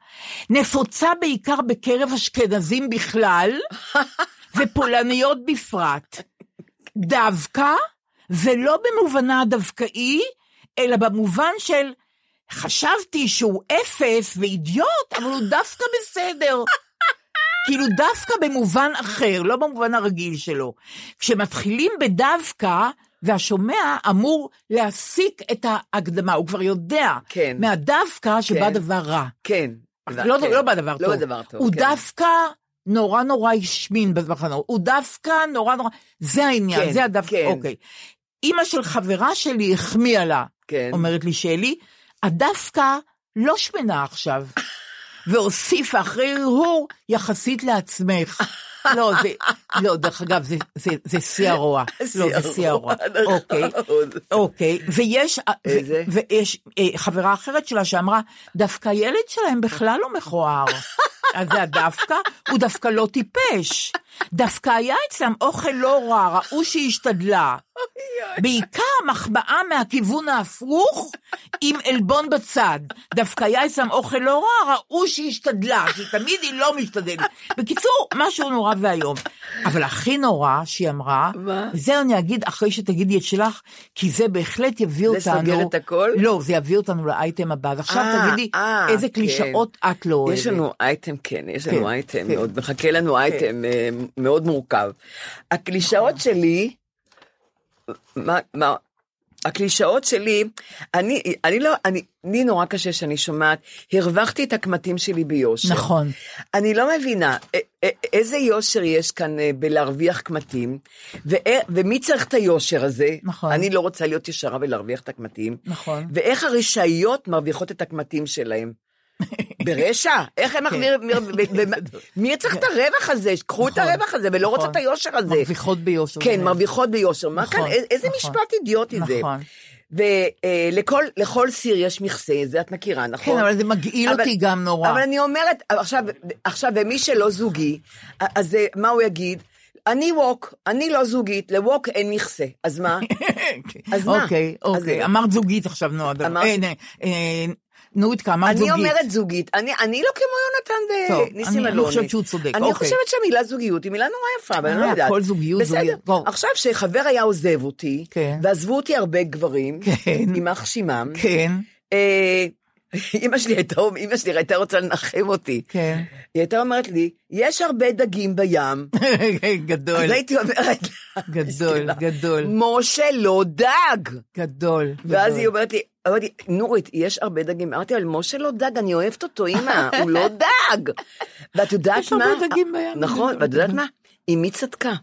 נפוצה בעיקר בקרב אשכנזים בכלל, ופולניות בפרט. דווקא, ולא במובנה הדווקאי, אלא במובן של חשבתי שהוא אפס ואידיוט, אבל הוא דווקא בסדר. כאילו דווקא במובן אחר, לא במובן הרגיל שלו. כשמתחילים בדווקא, והשומע אמור להסיק את ההקדמה, הוא כבר יודע כן. מהדווקא שבא כן. דבר רע. כן. לא, כן. לא בא דבר לא טוב. בא דבר טוב, הוא כן. דווקא נורא נורא השמין במחנות. הוא דווקא נורא נורא... זה העניין, כן, זה הדווקא, כן. אוקיי. אימא של חברה שלי החמיאה לה, כן. אומרת לי שלי, הדווקא לא שמנה עכשיו. והוסיפה אחרי הרהור יחסית לעצמך. לא, זה, לא, דרך אגב, זה, זה, זה שיא הרוע. לא, זה שיא הרוע. נכון. אוקיי, אוקיי, ויש? ויש אה, חברה אחרת שלה שאמרה, דווקא הילד שלהם בכלל לא מכוער. אז זה הדווקא, הוא דווקא לא טיפש. דווקא היה אצלם אוכל לא רע, ראו שהיא השתדלה. בעיקר מחמאה מהכיוון ההפוך, עם עלבון בצד. דווקא היה אצלם אוכל לא רע, ראו שהיא השתדלה, שתמיד היא לא משתדלת. בקיצור, משהו נורא ואיום. אבל הכי נורא שהיא אמרה, מה? זה אני אגיד אחרי שתגידי את שלך, כי זה בהחלט יביא אותנו... סוגר את הכל? לא, זה יביא אותנו לאייטם הבא. אז עכשיו אה, תגידי, אה, איזה כן. קלישאות את לא אוהבת. יש לנו אייטם, כן, יש לנו כן, אייטם, כן. עוד מחכה לנו אייטם אה, מאוד מורכב. הקלישאות שלי, מה, מה, הקלישאות שלי, אני, אני לא, אני, לי נורא קשה שאני שומעת, הרווחתי את הקמטים שלי ביושר. נכון. אני לא מבינה א- א- איזה יושר יש כאן אה, בלהרוויח קמטים, ו- ומי צריך את היושר הזה? נכון. אני לא רוצה להיות ישרה ולהרוויח את הקמטים. נכון. ואיך הרשעיות מרוויחות את הקמטים שלהם? ברשע? איך הם מחמיר... מי צריך את הרווח הזה? קחו את כן. נכון, הרווח הזה ולא רוצה נכון. את היושר הזה. מרוויחות ביושר. כן. מרוויחות ביושר. מה נכון, כאן, א- איזה נכון. משפט אידיוטי זה. נכון. ולכל סיר יש מכסה, זה את מכירה, נכון? כן, אבל זה מגעיל אבל- אותי גם נורא. אבל אני אומרת, עכשיו, עכשיו, ומי שלא זוגי, אז אה, מה הוא יגיד? אני ווק, אני לא זוגית, לווק אין מכסה, אז מה? אז מה? אוקיי, אוקיי. אמרת זוגית עכשיו, נו, נורית, אמרת אני זוגית. אומרת זוגית, אני, אני לא כמו יונתן וניסים אני- אני אלוני. חושבת שהוא צודק, אני אוקיי. חושבת שהמילה זוגיות היא מילה נורא יפה, אבל אני לא אה, יודעת. הכל זוגיות, בסדר, זוגיות. בוא. עכשיו שחבר היה עוזב אותי, כן. ועזבו אותי הרבה גברים, כן. יימח שמם, כן, אה, אמא שלי הייתה, אמא שלי הייתה רוצה לנחם אותי. כן. היא הייתה אומרת לי, יש הרבה דגים בים. גדול, אז הייתי אומרת, לה, גדול, גדל. משה לא דג. גדול. ואז גדול. היא אומרת לי, אמרתי, נורית, יש הרבה דגים. אמרתי, אבל משה לא דג, אני אוהבת אותו, אמא, הוא לא דג. ואת יודעת יש מה? הרבה דגים בים. נכון, ואת יודעת מה? אמי צדקה.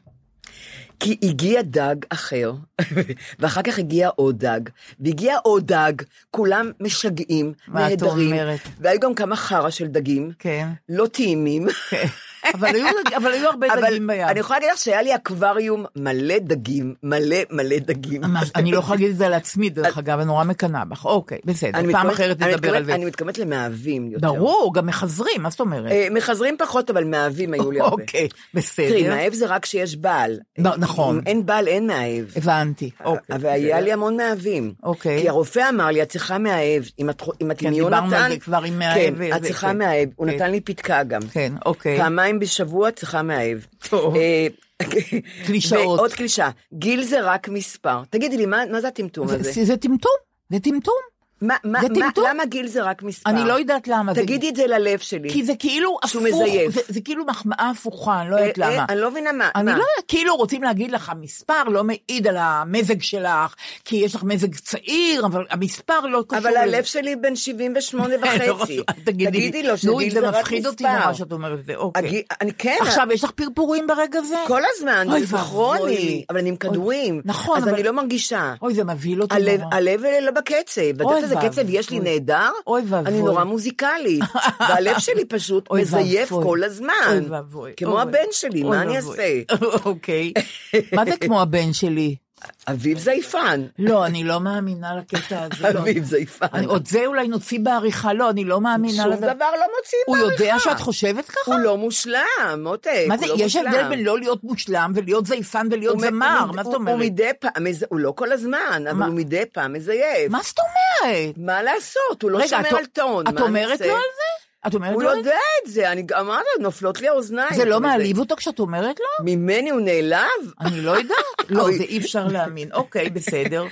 כי הגיע דג אחר, ואחר כך הגיע עוד דג, והגיע עוד דג, כולם משגעים, מה את נהדרים, אומרת? והיו גם כמה חרא של דגים, כן. לא טעימים. אבל היו, אבל היו הרבה אבל דגים בים. אני יכולה להגיד לך שהיה לי אקווריום מלא דגים, מלא מלא דגים. ממש, אני לא יכולה להגיד את זה על עצמי, דרך אגב, אני נורא מקנאה בך. אוקיי, בסדר, פעם מתכוונת- אחרת נדבר על מתכוונת- זה. אני מתכוונת למאהבים יותר. ברור, גם מחזרים, מה זאת אומרת? אה, מחזרים פחות, אבל מאהבים היו לי הרבה. אוקיי, בסדר. תראי, מאהב זה רק כשיש בעל. נכון. אם אין בעל, אין מאהב. הבנתי, אוקיי. והיה בסדר. לי המון מאהבים. אוקיי. כי הרופא אמר לי, את צריכה מאהב. אם את כן, עם דיברנו יונתן... על זה כבר עם מאהב כן, את צריכה כן. מאהב. הוא כן. נתן לי פתקה גם. כן, אוקיי. פעמיים בשבוע את צריכה מאהב. טוב. אה, קלישאות. ועוד קלישה, גיל זה רק מספר. תגידי לי, מה מה זה הטמטום הזה? זה זה טמטום, זה טמטום. מה- מה- זה מה-. למה גיל זה רק מספר? אני לא יודעת למה. זה- תגידי את זה ללב שלי. כי זה כאילו שהוא הפוך, מזייף. זה, זה כאילו מחמאה הפוכה, אני לא יודעת אה, אה, למה. אני לא מבינה מה. אני מה? לא יודעת, כאילו רוצים להגיד לך, המספר לא מעיד על המזג שלך, כי יש לך מזג צעיר, אבל המספר לא קשור אבל. הלב שלי בן 78 לא וחצי. תגידי תגידי לו שגיל זה זה רק מפחיד אותי מספר. נורא שאת אומרת את זה, אוקיי. אני כן. עכשיו, יש לך פרפורים ברגע זה? כל הזמן, אוי זה. כרוני, אבל אני עם כדורים. נכון, אז אני לא מרגישה. אוי, זה מבהיל אותי נורא. הלב לא בקצב, איזה קצב יש לי. נהדר? אוי ואבוי. אני נורא מוזיקלית, והלב שלי פשוט מזייף. כל הזמן. אוי ואבוי. כמו. הבן שלי, מה אני. אעשה? אוקיי. מה זה כמו הבן שלי? אביב זייפן. לא, אני לא מאמינה לקטע הזה. לא. אביב זייפן. עוד זה אולי נוציא בעריכה, לא, אני לא מאמינה שום. דבר לא מוציאים הוא יודע בעריכה. שאת חושבת ככה? הוא לא מושלם, מותק. מה זה, לא יש. הבדל בין לא להיות מושלם ולהיות זייפן ולהיות זמר, מה זאת אומרת? הוא מדי פעם, הוא לא כל הזמן, אבל? הוא מדי פעם מזייף. מה זאת אומרת? מה לעשות? הוא לא שומר על טון. את אומרת? לו על זה? את אומרת הוא לו על יודע את זה, אני אמרתי לו, נופלות לי האוזניים. זה לא מעליב אותו כשאת אומרת לו? ממני הוא נעלב? אני לא יודעת. לא. זה אי אפשר להאמין. אוקיי, בסדר.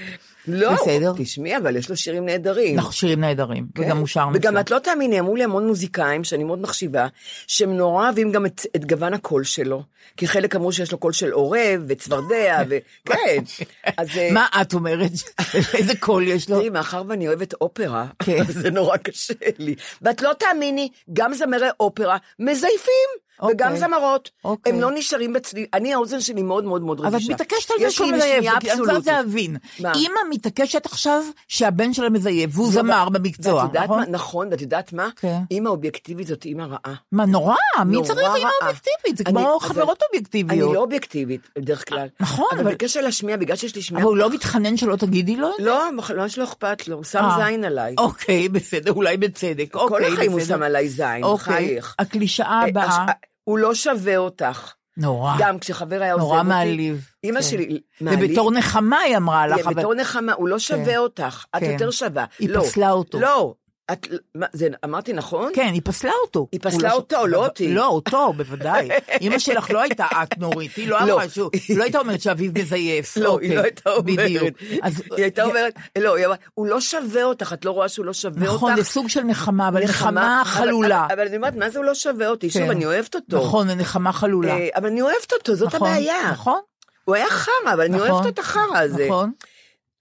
לא. בסדר. תשמעי, אבל יש לו שירים נהדרים. אנחנו שירים נהדרים, וגם הוא שר כן. וגם. את לא תאמיני, אמרו לי המון מוזיקאים, שאני מאוד מחשיבה, שהם נורא אוהבים גם את, את גוון הקול שלו. כי חלק אמרו שיש לו קול של עורב וצפרדע, וכן. אז... אה, מה את אומרת? איזה קול יש לו? תראי, מאחר ואני אוהבת אופרה, כן. זה נורא קשה לי. ואת לא תאמיני, גם זמרי אופרה מזייפים, וגם אוקיי. זמרות. אוקיי. הם לא נשארים בצליל, אני האוזן שלי מאוד מאוד מאוד אז את רגישה. מתעקשת על זה שהוא מזייף, כי אני רוצה. להבין. אימא מתעקשת עכשיו שהבן שלה מזייף, והוא זמר במקצוע, נכון? מה, נכון, ואת יודעת מה? כן. אימא אובייקטיבית זאת אימא רעה. מה, נורא? מי צריך אימא. אובייקטיבית? זה אני- כמו אבל- חברות אני אובייקטיביות. לא אובייקטיבית, בדרך כלל. נכון, אבל אבל- בקשר להשמיע, בגלל שיש לי שמיעה... אבל הוא לא מתחנן שלא תגידי לו את זה? לא, ממש לא אכפת לו, הוא שם אה. זין עליי. אוקיי, בסדר, אולי בצדק. אוקיי, החיים הוא. שם עליי זין, אוקיי, בחייך. הקלישאה אה, הבאה, הוא לא שווה אותך. נורא, גם כשחבר היה עוזב אותי. נורא מעליב. אימא כן. שלי, מעליב. ובתור נחמה היא אמרה לך, אבל... בתור נחמה, הוא לא שווה כן. אותך, את כן. יותר שווה. היא לא. פסלה אותו. לא. את, מה, זה, אמרתי נכון? כן, היא פסלה אותו. היא פסלה ש- אותו, לא אותי. לא, אותו, בוודאי. אמא שלך לא הייתה את, נורית, היא לא לא. אמרה שהוא, לא הייתה אומרת שאביו מזייף. לא, אוקיי, היא לא הייתה אומרת. בדיוק. אז- היא הייתה אומרת, לא, היא אמרה, הוא לא שווה אותך, את לא רואה שהוא לא שווה אותך? נכון, זה סוג של נחמה, אבל נחמה חלולה. אבל, אבל אני אומרת, מה זה הוא לא שווה אותי? שוב, כן. אני אוהבת אותו. נכון, זה נחמה חלולה. אה, אבל אני אוהבת אותו, זאת נכון, הבעיה. נכון, הוא היה חרא, אבל אני נכון. אוהבת את החרא הזה. נכון.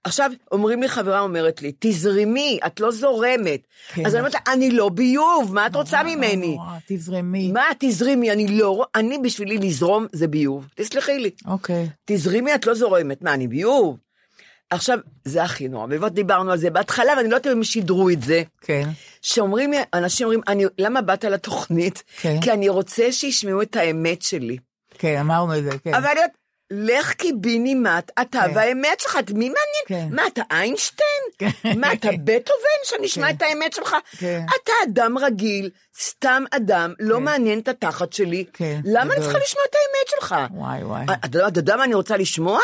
עכשיו, אומרים לי, חברה אומרת לי, תזרמי, את לא זורמת. כן. אז אני אומרת לה, אני לא ביוב, מה את רוצה ממני? נורא, תזרמי. מה, תזרימי, אני לא, אני בשבילי לזרום זה ביוב. תסלחי לי. אוקיי. תזרימי, את לא זורמת. מה, אני ביוב? עכשיו, זה הכי נורא, ובאמת דיברנו על זה בהתחלה, ואני לא יודעת אם הם שידרו את זה. כן. שאומרים, אנשים אומרים, אני, למה באת לתוכנית? כן. כי אני רוצה שישמעו את האמת שלי. כן, אמרנו את זה, כן. אבל אני אומרת, לך קיבינימט, אתה כן. והאמת שלך, את מי מעניין? כן. מה, אתה איינשטיין? כן. מה, אתה בטהובן, שנשמע את האמת שלך? כן. אתה אדם רגיל, סתם אדם, לא מעניין את התחת שלי. כן, למה אני גדול. צריכה לשמוע את האמת שלך? וואי, וואי. אתה אתה יודע מה אני רוצה לשמוע?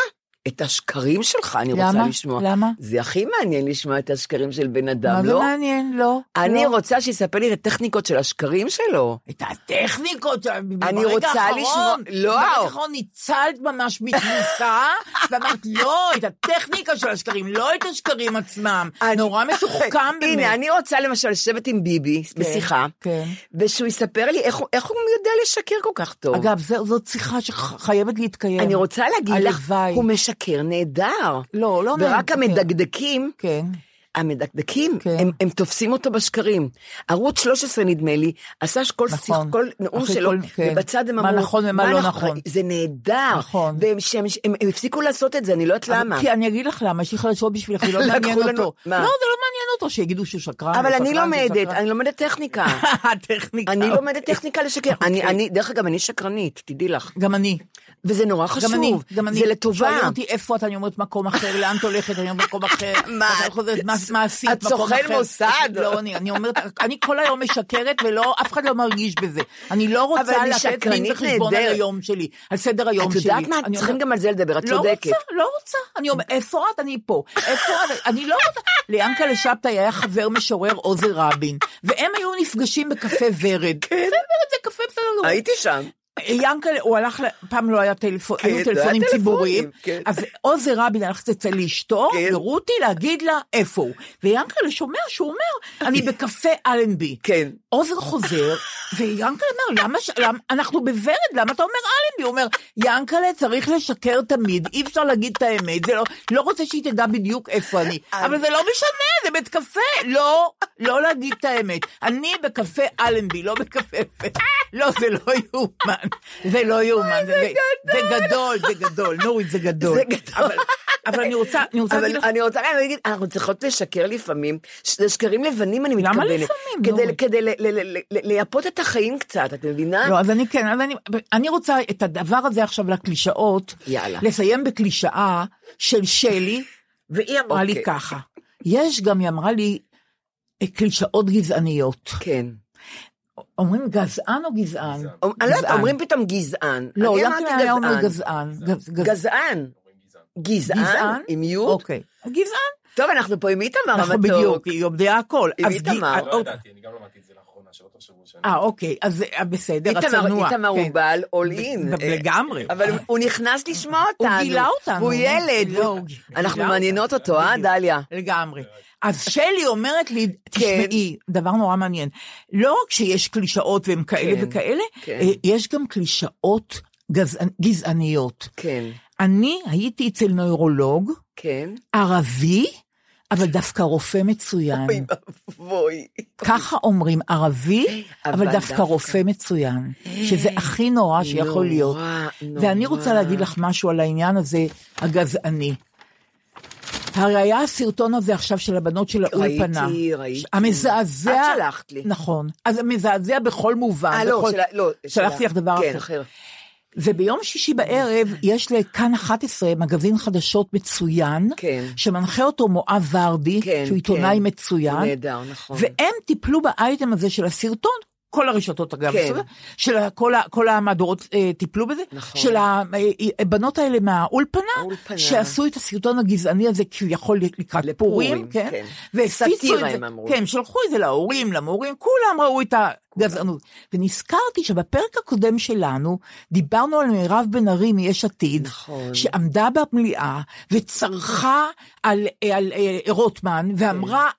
את השקרים שלך אני רוצה למה? לשמוע. למה? זה הכי מעניין לשמוע את השקרים של בן אדם, מה זה לא? מעניין? לא. אני לא. רוצה שיספר לי את הטכניקות של השקרים שלו. את הטכניקות, אני רוצה לשמוע- לא. ברגע האחרון ניצלת ממש מתבוסה, ואמרת, לא, את הטכניקה של השקרים, לא את השקרים עצמם. אני- נורא מתוחכם באמת. הנה, אני רוצה למשל לשבת עם ביבי בשיחה, כן. ושהוא יספר לי איך איך הוא יודע לשקר כל כך טוב. אגב, זו- זאת שיחה שחייבת להתקיים. אני רוצה להגיד לך. הוא משקר נהדר. לא, לא ורק נהדר, כן. המדקדקים, כן. המדקדקים, כן. הם, הם תופסים אותו בשקרים. ערוץ 13 נדמה לי, עשה כל, נכון. שיח, כל נאום שלו, כל- כן. ובצד הם מה אמרו, נכון ומה לא נכון." זה נהדר, נכון. והם שהם, הם, הם הפסיקו לעשות את זה, אני לא יודעת למה. כי אני אגיד לך למה, יש לי חדשות בשבילך, לא מעניין לנו- אותו. מה? לא, זה לא מעניין אותו, שיגידו שהוא שקרן. אבל אני לומדת. אני לומדת טכניקה. טכניקה. אני לומדת טכניקה לשקר. אני, אוקיי. אני, דרך אגב, אני שקרנית, תדעי לך. גם אני. וזה נורא חשוב. גם אני, גם אני. זה לטובה. שואלים אותי איפה את, אני אומרת מקום אחר, לאן את הולכת, אני אומרת מקום אחר. מה, אני חוזרת, מה מה עשית, את מקום סוכן אחר. מוסד? לא, אני, אני אומרת, אני כל היום משקרת ולא, אף אחד לא מרגיש בזה. אני לא רוצה לתת שקרנית וחשבון על. היום שלי, על סדר היום את שלי. יודעת מה? צריכים גם על זה לדבר, את לא צודקת. רוצה, לא רוצה. אני אומרת, איפה את? אני פה. איפה את? אני לא רוצה. ליענקלה שבתאי היה חבר משורר עוזר רבין, והם היו נפגשים בקפה ורד. קפה ורד זה קפה בסדר גמור. הייתי שם. ינקלה, הוא הלך, פעם לא היה טלפון, כן, היו לא טלפונים טלפונים, ציבוריים, כן. אז עוזר רבין הלך אצל אשתו, כן. ורותי להגיד לה איפה הוא. ויענקלה שומע שהוא אומר, אני בקפה אלנבי. כן. עוזר חוזר, ויענקלה אומר, למה, ש- למה, אנחנו בוורד, למה אתה אומר אלנבי? הוא אומר, יענקלה צריך לשקר תמיד, אי אפשר להגיד את האמת, זה לא, לא רוצה שהיא תדע בדיוק איפה אני. אבל זה לא משנה, זה בית קפה, לא, לא להגיד את האמת. אני בקפה אלנבי, לא בקפה... לא, זה לא יאומן, זה לא יאומן, זה זה גדול, זה גדול, נורית, זה גדול. זה גדול. אבל- אני רוצה, אני רוצה להגיד לך... אני רוצה להגיד, אנחנו צריכות לשקר לפעמים, זה שקרים לבנים אני למה מתכוונת. לפעמים, כדי- לייפות את החיים קצת, את מבינה? לא, אז אני כן, אז אני, אני רוצה את הדבר הזה עכשיו לקלישאות, יאללה. לסיים בקלישאה של שלי, והיא אמרה לי אוקיי. ככה, יש גם, היא אמרה לי, אה, קלישאות גזעניות. כן. אומרים גזען או גזען? אני לא יודעת. אומרים פתאום גזען. לא, אני למה אמרתי היה אומר גזען. גזען? גז- גז- גזען. עם י'? אוקיי. גזען. טוב, אנחנו פה עם איתמר אנחנו המתוק. בדיוק, היא יודע הכל. עם איתמר. לא אה, ידעתי, אני גם למדתי את זה שלא תחשבו שאני... אה, אוקיי, אז אה, בסדר, הצנוע. איתמר הוא כן. בעל אול אין. לגמרי. אבל הוא נכנס לשמוע אותנו. הוא גילה אותנו. הוא ילד. לא, הוא אנחנו. מעניינות אותו, אה. דליה? לגמרי. אז שלי אומרת לי, כן. תשמעי, דבר נורא מעניין, לא רק שיש קלישאות והן כאלה כן, וכאלה. אה, יש גם קלישאות גזענ- גזעניות. כן, אני הייתי אצל נוירולוג כן. ערבי, אבל דווקא רופא מצוין. אוי ואבוי. ככה אומרים, ערבי, אבל דווקא. רופא מצוין, שזה הכי נורא שיכול להיות. ואני רוצה להגיד לך משהו על העניין הזה, הגזעני. הרי היה הסרטון הזה עכשיו של הבנות של האולפנה. ראיתי, ראיתי. המזעזע. את שלחת לי. נכון. אז המזעזע בכל מובן. אה, לא, בכל- של ה- לא. שלחתי לך דבר כן, אחר. וביום שישי בערב יש לכאן 11 מגזין חדשות מצוין, כן. שמנחה אותו מואב ורדי, כן, שהוא עיתונאי כן. מצוין. נהדר, נכון. והם טיפלו באייטם הזה של הסרטון, כל הרשתות אגב, כן. של ה- כל, ה- כל המהדורות אה, טיפלו בזה, נכון. של הבנות האלה מהאולפנה, האולפנה. שעשו את הסרטון הגזעני הזה כביכול לקראת לפורים, פורים, כן? כן. והפיצו את זה, הם אמרו. כן, שלחו את זה להורים, למורים, כולם ראו את הגזענות. ונזכרתי שבפרק הקודם שלנו, דיברנו על מירב בן ארי מיש עתיד, נכון. שעמדה במליאה וצרחה על, על, על רוטמן, ואמרה,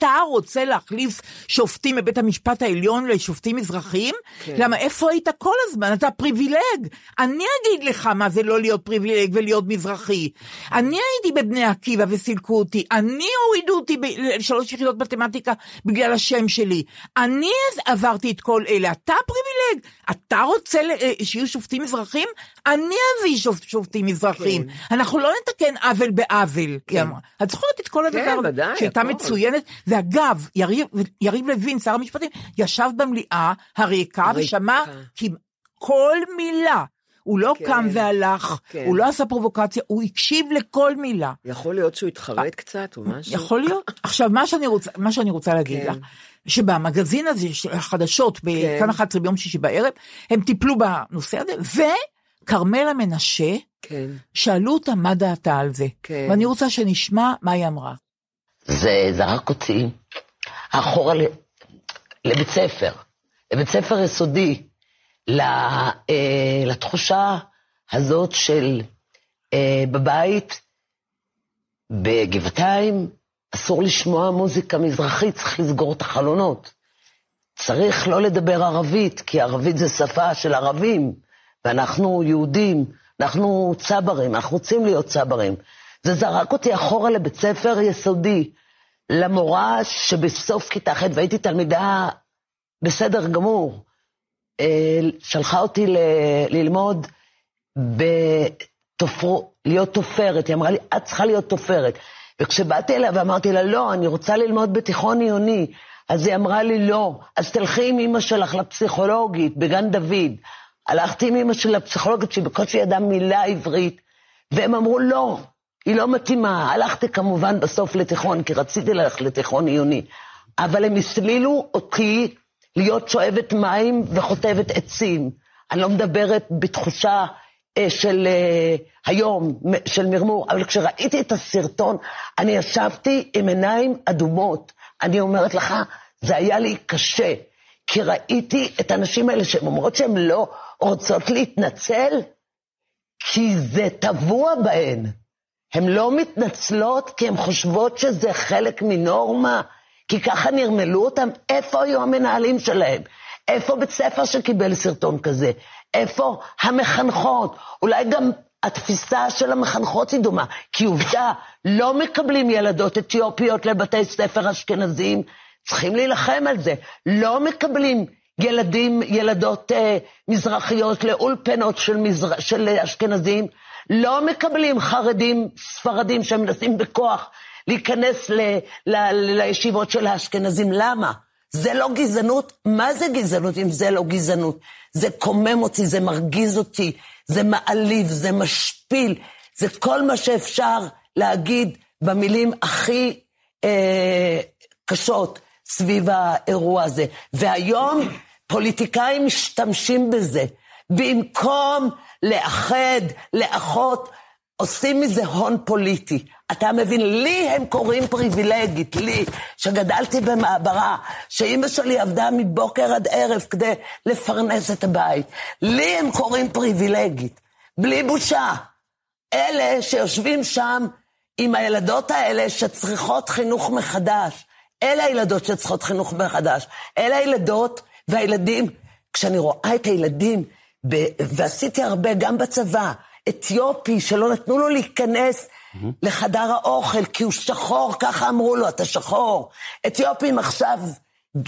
אתה רוצה להחליף שופטים בבית המשפט העליון לשופטים מזרחיים? כן. למה איפה היית כל הזמן? אתה פריבילג. אני אגיד לך מה זה לא להיות פריבילג ולהיות מזרחי. אני הייתי בבני עקיבא וסילקו אותי. אני הורידו אותי לשלוש יחידות מתמטיקה בגלל השם שלי. אני אז עברתי את כל אלה. אתה פריבילג. אתה רוצה אה, שיהיו שופטים מזרחים? אני אביא שופ- שופטים מזרחים. כן. אנחנו לא נתקן עוול בעוול. היא אמרה. את זוכרת את כל הדבר הזה? ודאי, שהייתה. מצוינת. ואגב, יריב, יריב לוין, שר המשפטים, ישב במליאה הריקה. ושמע כל מילה. הוא לא כן, קם והלך, כן. הוא לא עשה פרובוקציה, הוא הקשיב לכל מילה. יכול להיות שהוא התחרט קצת או משהו? יכול להיות. עכשיו, מה שאני רוצה, מה שאני רוצה להגיד כן. לך, שבמגזין הזה של החדשות, כן. בכאן 11 ביום שישי בערב, הם טיפלו בנושא הזה, וכרמלה מנשה, כן. שאלו אותה מה דעתה על זה. כן. ואני רוצה שנשמע מה היא אמרה. זה זרק אותי אחורה ל- לבית ספר, לבית ספר יסודי, ל- אה, לתחושה הזאת של אה, בבית, בגבעתיים, אסור לשמוע מוזיקה מזרחית, צריך לסגור את החלונות. צריך לא לדבר ערבית, כי ערבית זה שפה של ערבים, ואנחנו יהודים, אנחנו צברים, אנחנו רוצים להיות צברים. זה זרק אותי אחורה לבית ספר יסודי. למורה שבסוף כיתה ח', והייתי תלמידה בסדר גמור, אה, שלחה אותי ל- ללמוד בתופר... להיות תופרת. היא אמרה לי, את צריכה להיות תופרת. וכשבאתי אליה ואמרתי לה, לא, אני רוצה ללמוד בתיכון עיוני, אז היא אמרה לי, לא, אז תלכי עם אמא שלך לפסיכולוגית בגן דוד. הלכתי עם אמא שלי לפסיכולוגית, שהיא בקושי ידעה מילה עברית, והם אמרו, לא, היא לא מתאימה. הלכתי כמובן בסוף לתיכון, כי רציתי ללכת לתיכון עיוני. אבל הם הסלילו אותי להיות שואבת מים וחוטבת עצים. אני לא מדברת בתחושה של אה, היום, של מרמור, אבל כשראיתי את הסרטון, אני ישבתי עם עיניים אדומות. אני אומרת לך, זה היה לי קשה, כי ראיתי את הנשים האלה שהן אומרות שהן לא רוצות להתנצל, כי זה טבוע בהן. הן לא מתנצלות כי הן חושבות שזה חלק מנורמה, כי ככה נרמלו אותם. איפה היו המנהלים שלהם? איפה בית ספר שקיבל סרטון כזה? איפה המחנכות? אולי גם התפיסה של המחנכות היא דומה, כי עובדה, לא מקבלים ילדות אתיופיות לבתי ספר אשכנזיים, צריכים להילחם על זה. לא מקבלים ילדים, ילדות אה, מזרחיות לאולפנות של, מזר... של אשכנזים, לא מקבלים חרדים ספרדים שמנסים בכוח להיכנס ל... ל... לישיבות של האשכנזים. למה? זה לא גזענות? מה זה גזענות אם זה לא גזענות? זה קומם אותי, זה מרגיז אותי, זה מעליב, זה משפיל, זה כל מה שאפשר להגיד במילים הכי אה, קשות סביב האירוע הזה. והיום פוליטיקאים משתמשים בזה. במקום לאחד, לאחות, עושים מזה הון פוליטי. אתה מבין, לי הם קוראים פריבילגית, לי, שגדלתי במעברה, שאימא שלי עבדה מבוקר עד ערב כדי לפרנס את הבית. לי הם קוראים פריבילגית, בלי בושה. אלה שיושבים שם עם הילדות האלה שצריכות חינוך מחדש. אלה הילדות שצריכות חינוך מחדש. אלה הילדות והילדים, כשאני רואה את הילדים, ב- ועשיתי הרבה גם בצבא, אתיופי שלא נתנו לו להיכנס לחדר האוכל, כי הוא שחור, ככה אמרו לו, אתה שחור. אתיופים עכשיו,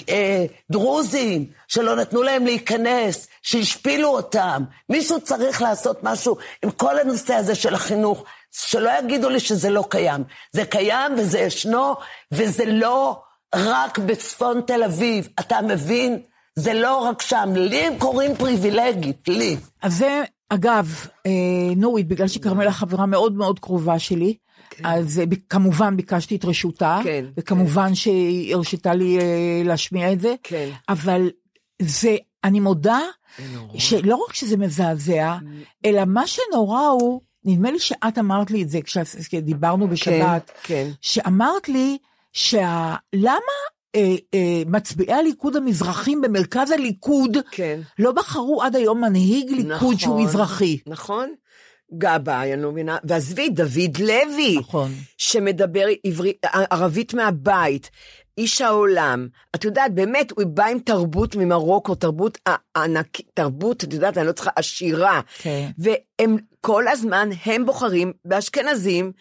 אה, דרוזים, שלא נתנו להם להיכנס, שהשפילו אותם. מישהו צריך לעשות משהו עם כל הנושא הזה של החינוך, שלא יגידו לי שזה לא קיים. זה קיים וזה ישנו, וזה לא רק בצפון תל אביב. אתה מבין? זה לא רק שם. לי הם קוראים פריבילגית, לי. אז זה, אגב, אה, נורית, בגלל שכרמלה חברה מאוד מאוד קרובה שלי, אז אה, כמובן ביקשתי את רשותה, כן, וכמובן שהיא הרשתה לי אה, להשמיע את זה, כן. אבל זה, אני מודה, שלא רק שזה מזעזע, אלא מה שנורא הוא, נדמה לי שאת אמרת לי את זה כשדיברנו בשבת, כן. שאמרת לי שלמה אה, אה, מצביעי הליכוד המזרחים במרכז הליכוד כן. לא בחרו עד היום מנהיג ליכוד שהוא נכון, מזרחי. נכון. גבאי, אני לא מבינה, ועזבי, דוד לוי, נכון. שמדבר עברית, ערבית מהבית, איש העולם. את יודעת, באמת, הוא בא עם תרבות ממרוקו, תרבות ענקית, תרבות, את יודעת, אני לא צריכה, עשירה. כן. והם כל הזמן, הם בוחרים באשכנזים,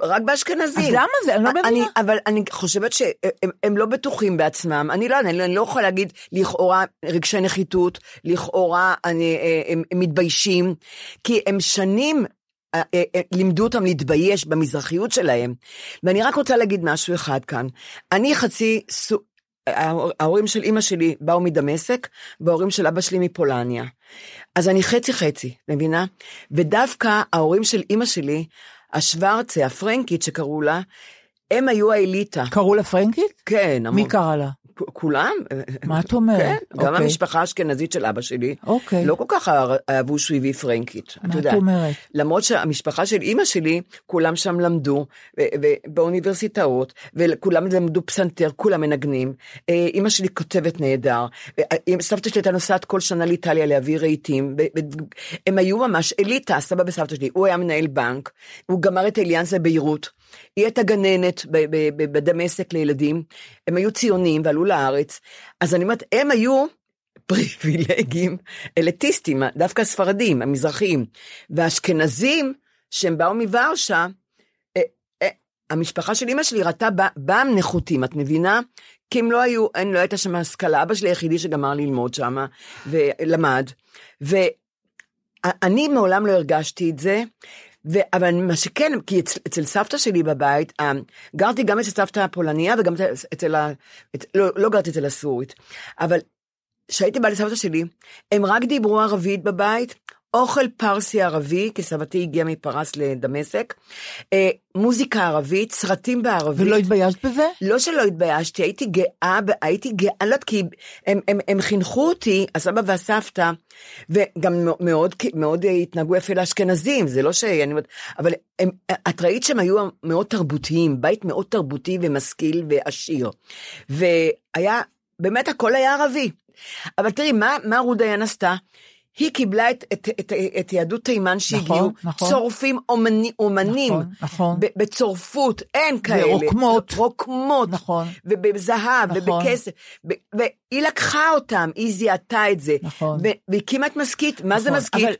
רק באשכנזים. אז למה זה? אני לא מבינה. אני, אבל אני חושבת שהם הם לא בטוחים בעצמם. אני לא, אני, לא- אני לא יכולה להגיד, לכאורה רגשי נחיתות, לכאורה אני, אה, הם, הם מתביישים, כי הם שנים אה, אה, לימדו אותם להתבייש במזרחיות שלהם. ואני רק רוצה להגיד משהו אחד כאן. אני חצי, ההורים של אימא שלי באו מדמשק, וההורים של אבא שלי מפולניה. אז אני חצי חצי, מבינה? ודווקא ההורים של אימא שלי, השוורצה, הפרנקית שקראו לה, הם היו האליטה. קראו לה פרנקית? כן, מי קרא לה? כולם. מה את אומרת? כן, גם אוקיי. המשפחה האשכנזית של אבא שלי, אוקיי. לא כל כך אהבו שהוא הביא פרנקית. מה את אומרת? למרות שהמשפחה של אימא שלי, כולם שם למדו, באוניברסיטאות, וכולם למדו פסנתר, כולם מנגנים. אה, אימא שלי כותבת נהדר. אה, סבתא שלי הייתה נוסעת כל שנה לאיטליה להביא רהיטים. הם היו ממש אליטה, סבא וסבתא שלי. הוא היה מנהל בנק, הוא גמר את אליאנס בביירות. היא הייתה גננת בדמשק לילדים, הם היו ציונים ועלו לארץ, אז אני אומרת, הם היו פריבילגים, אליטיסטים, דווקא הספרדים, המזרחיים, והאשכנזים, שהם באו מוורשה, אה, אה, המשפחה של אימא שלי ראתה בם נחותים, את מבינה? כי הם לא היו, אין, לא הייתה שם השכלה, אבא שלי היחידי שגמר ללמוד שם, ולמד. ואני מעולם לא הרגשתי את זה, ו... אבל מה שכן, כי אצל, אצל סבתא שלי בבית, אה, גרתי גם אצל סבתא הפולניה וגם אצל- ה... את, לא, לא גרתי אצל הסורית, אבל כשהייתי באה לסבתא שלי, הם רק דיברו ערבית בבית, אוכל פרסי ערבי, כי סבתי הגיעה מפרס לדמשק, אה, מוזיקה ערבית, סרטים בערבית. ולא התביישת בזה? לא שלא התביישתי, הייתי גאה, הייתי גאה, אני לא יודעת, כי הם, הם, הם חינכו אותי, הסבא והסבתא, וגם מאוד, מאוד התנהגו יפה לאשכנזים, זה לא שאני אומרת, אבל הם, את ראית שהם היו מאוד תרבותיים, בית מאוד תרבותי ומשכיל ועשיר. והיה, באמת הכל היה ערבי. אבל תראי, מה, מה רות דיין עשתה? היא קיבלה את, את, את, את יהדות תימן שהגיעו, נכון. צורפים אומני, אומנים, נכון, נכון. בצורפות, אין כאלה. ורוקמות. רוקמות. נכון. ובזהב, נכון. ובכסף. ב- והיא לקחה אותם, היא זיהתה את זה. נכון. ו- והקימה את משכית, מה זה נכון, משכית? אבל-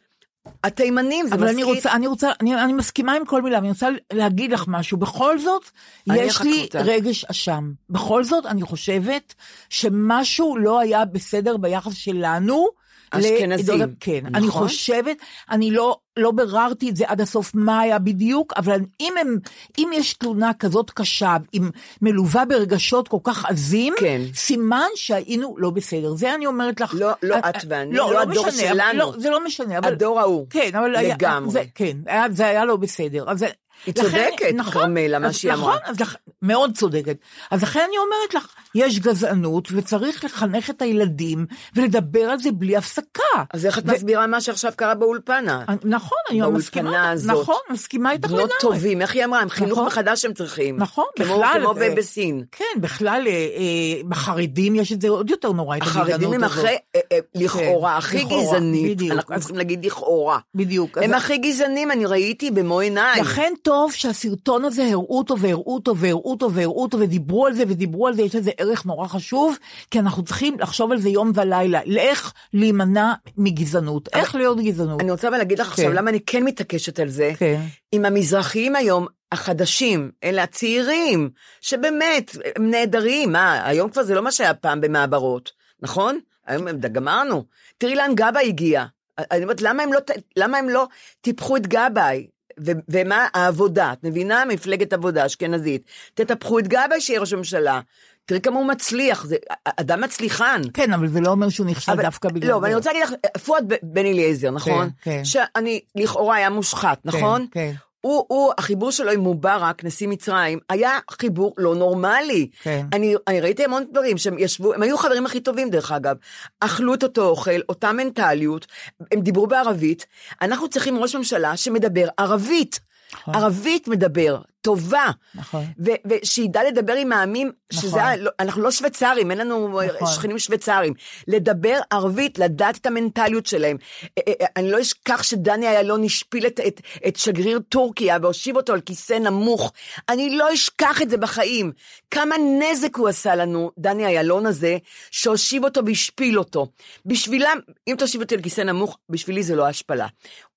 התימנים זה אבל משכית. אני רוצה, אני רוצה, אני, אני מסכימה עם כל מילה, אני רוצה להגיד לך משהו. בכל זאת, יש לי אותה. רגש אשם. בכל זאת, אני חושבת שמשהו לא היה בסדר ביחס שלנו. אשכנזים. לדוד- כן, נכון. אני חושבת, אני לא, לא ביררתי את זה עד הסוף מה היה בדיוק, אבל אם, הם, אם יש תלונה כזאת קשה, עם מלווה ברגשות כל כך עזים, כן. סימן שהיינו לא בסדר. זה אני אומרת לך. לא, לא אה, את ואני, לא, לא לא הדור משנה, שלנו. לא, זה לא משנה. אבל, הדור ההוא. כן, אבל היה, לגמרי. זה, כן, היה, זה היה לא בסדר. אז היא לכן- צודקת, נכון, כרמלה, מה אז שהיא נכון, אמרה. אז לכ- מאוד צודקת. אז לכן אני אומרת לך, יש גזענות וצריך לחנך את הילדים ולדבר על זה בלי הפסקה. אז איך את ו- מסבירה מה שעכשיו קרה באולפנה? נכון, אני באולפנה מסכימה, הזאת. נכון, מסכימה איתך לגמרי. בנות טובים, איך היא אמרה? הם חינוך נכון. מחדש הם צריכים. נכון, כמו, בכלל. כמו אה, בסין. כן, בכלל, אה, אה, בחרדים יש את זה עוד יותר נורא, את הגזענות הזאת. החרדים הם הכי, אה, אה, לכאורה, הכי לכאורה, גזענית. בדיוק. אנחנו אז- צריכים להגיד לכאורה. בדיוק. אז- הם הכי גזענים, אני ראיתי במו עיניי. לכן טוב שהסרטון הזה הראו אותו והראו אותו והראו אותו והראו אותו ודיברו על זה ודיברו על זה, יש לזה ערך נורא חשוב, כי אנחנו צריכים לחשוב על זה יום ולילה, לאיך להימנע מגזענות, איך להיות גזענות. אני רוצה אבל להגיד לך עכשיו כן. למה אני כן מתעקשת על זה. כן. עם המזרחיים היום, החדשים, אלה הצעירים, שבאמת, הם נהדרים, מה, היום כבר זה לא מה שהיה פעם במעברות, נכון? היום הם- גמרנו. תראי לאן גבאי הגיע. אני אומרת, למה הם לא, למה הם לא טיפחו את גבאי? ו- ומה העבודה, את מבינה? מפלגת עבודה אשכנזית. תטפחו את גבאי שיהיה ראש הממשלה. תראי כמה הוא מצליח, זה אדם מצליחן. כן, אבל זה לא אומר שהוא נכשל דווקא בגלל לא, זה. אבל אני רוצה להגיד לך, פואד בן אליעזר, נכון? כן. שאני, לכאורה היה מושחת, נכון? כן. הוא, הוא, החיבור שלו עם מובארק, נשיא מצרים, היה חיבור לא נורמלי. כן. אני, אני ראיתי המון דברים שהם ישבו, הם היו חברים הכי טובים דרך אגב. אכלו את אותו אוכל, אותה מנטליות, הם דיברו בערבית. אנחנו צריכים ראש ממשלה שמדבר ערבית. ערבית מדבר, טובה. נכון. ו- ושידע לדבר עם העמים, שזה, נכון. ה- לא- אנחנו לא שוויצרים, אין לנו נכון. שכנים שוויצרים. לדבר ערבית, לדעת את המנטליות שלהם. אה, אה, אני לא אשכח שדני אילון השפיל את, את, את שגריר טורקיה והושיב אותו על כיסא נמוך. אני לא אשכח את זה בחיים. כמה נזק הוא עשה לנו, דני אילון הזה, שהושיב אותו והשפיל אותו. בשבילם, אם תושיב אותי על כיסא נמוך, בשבילי זה לא השפלה.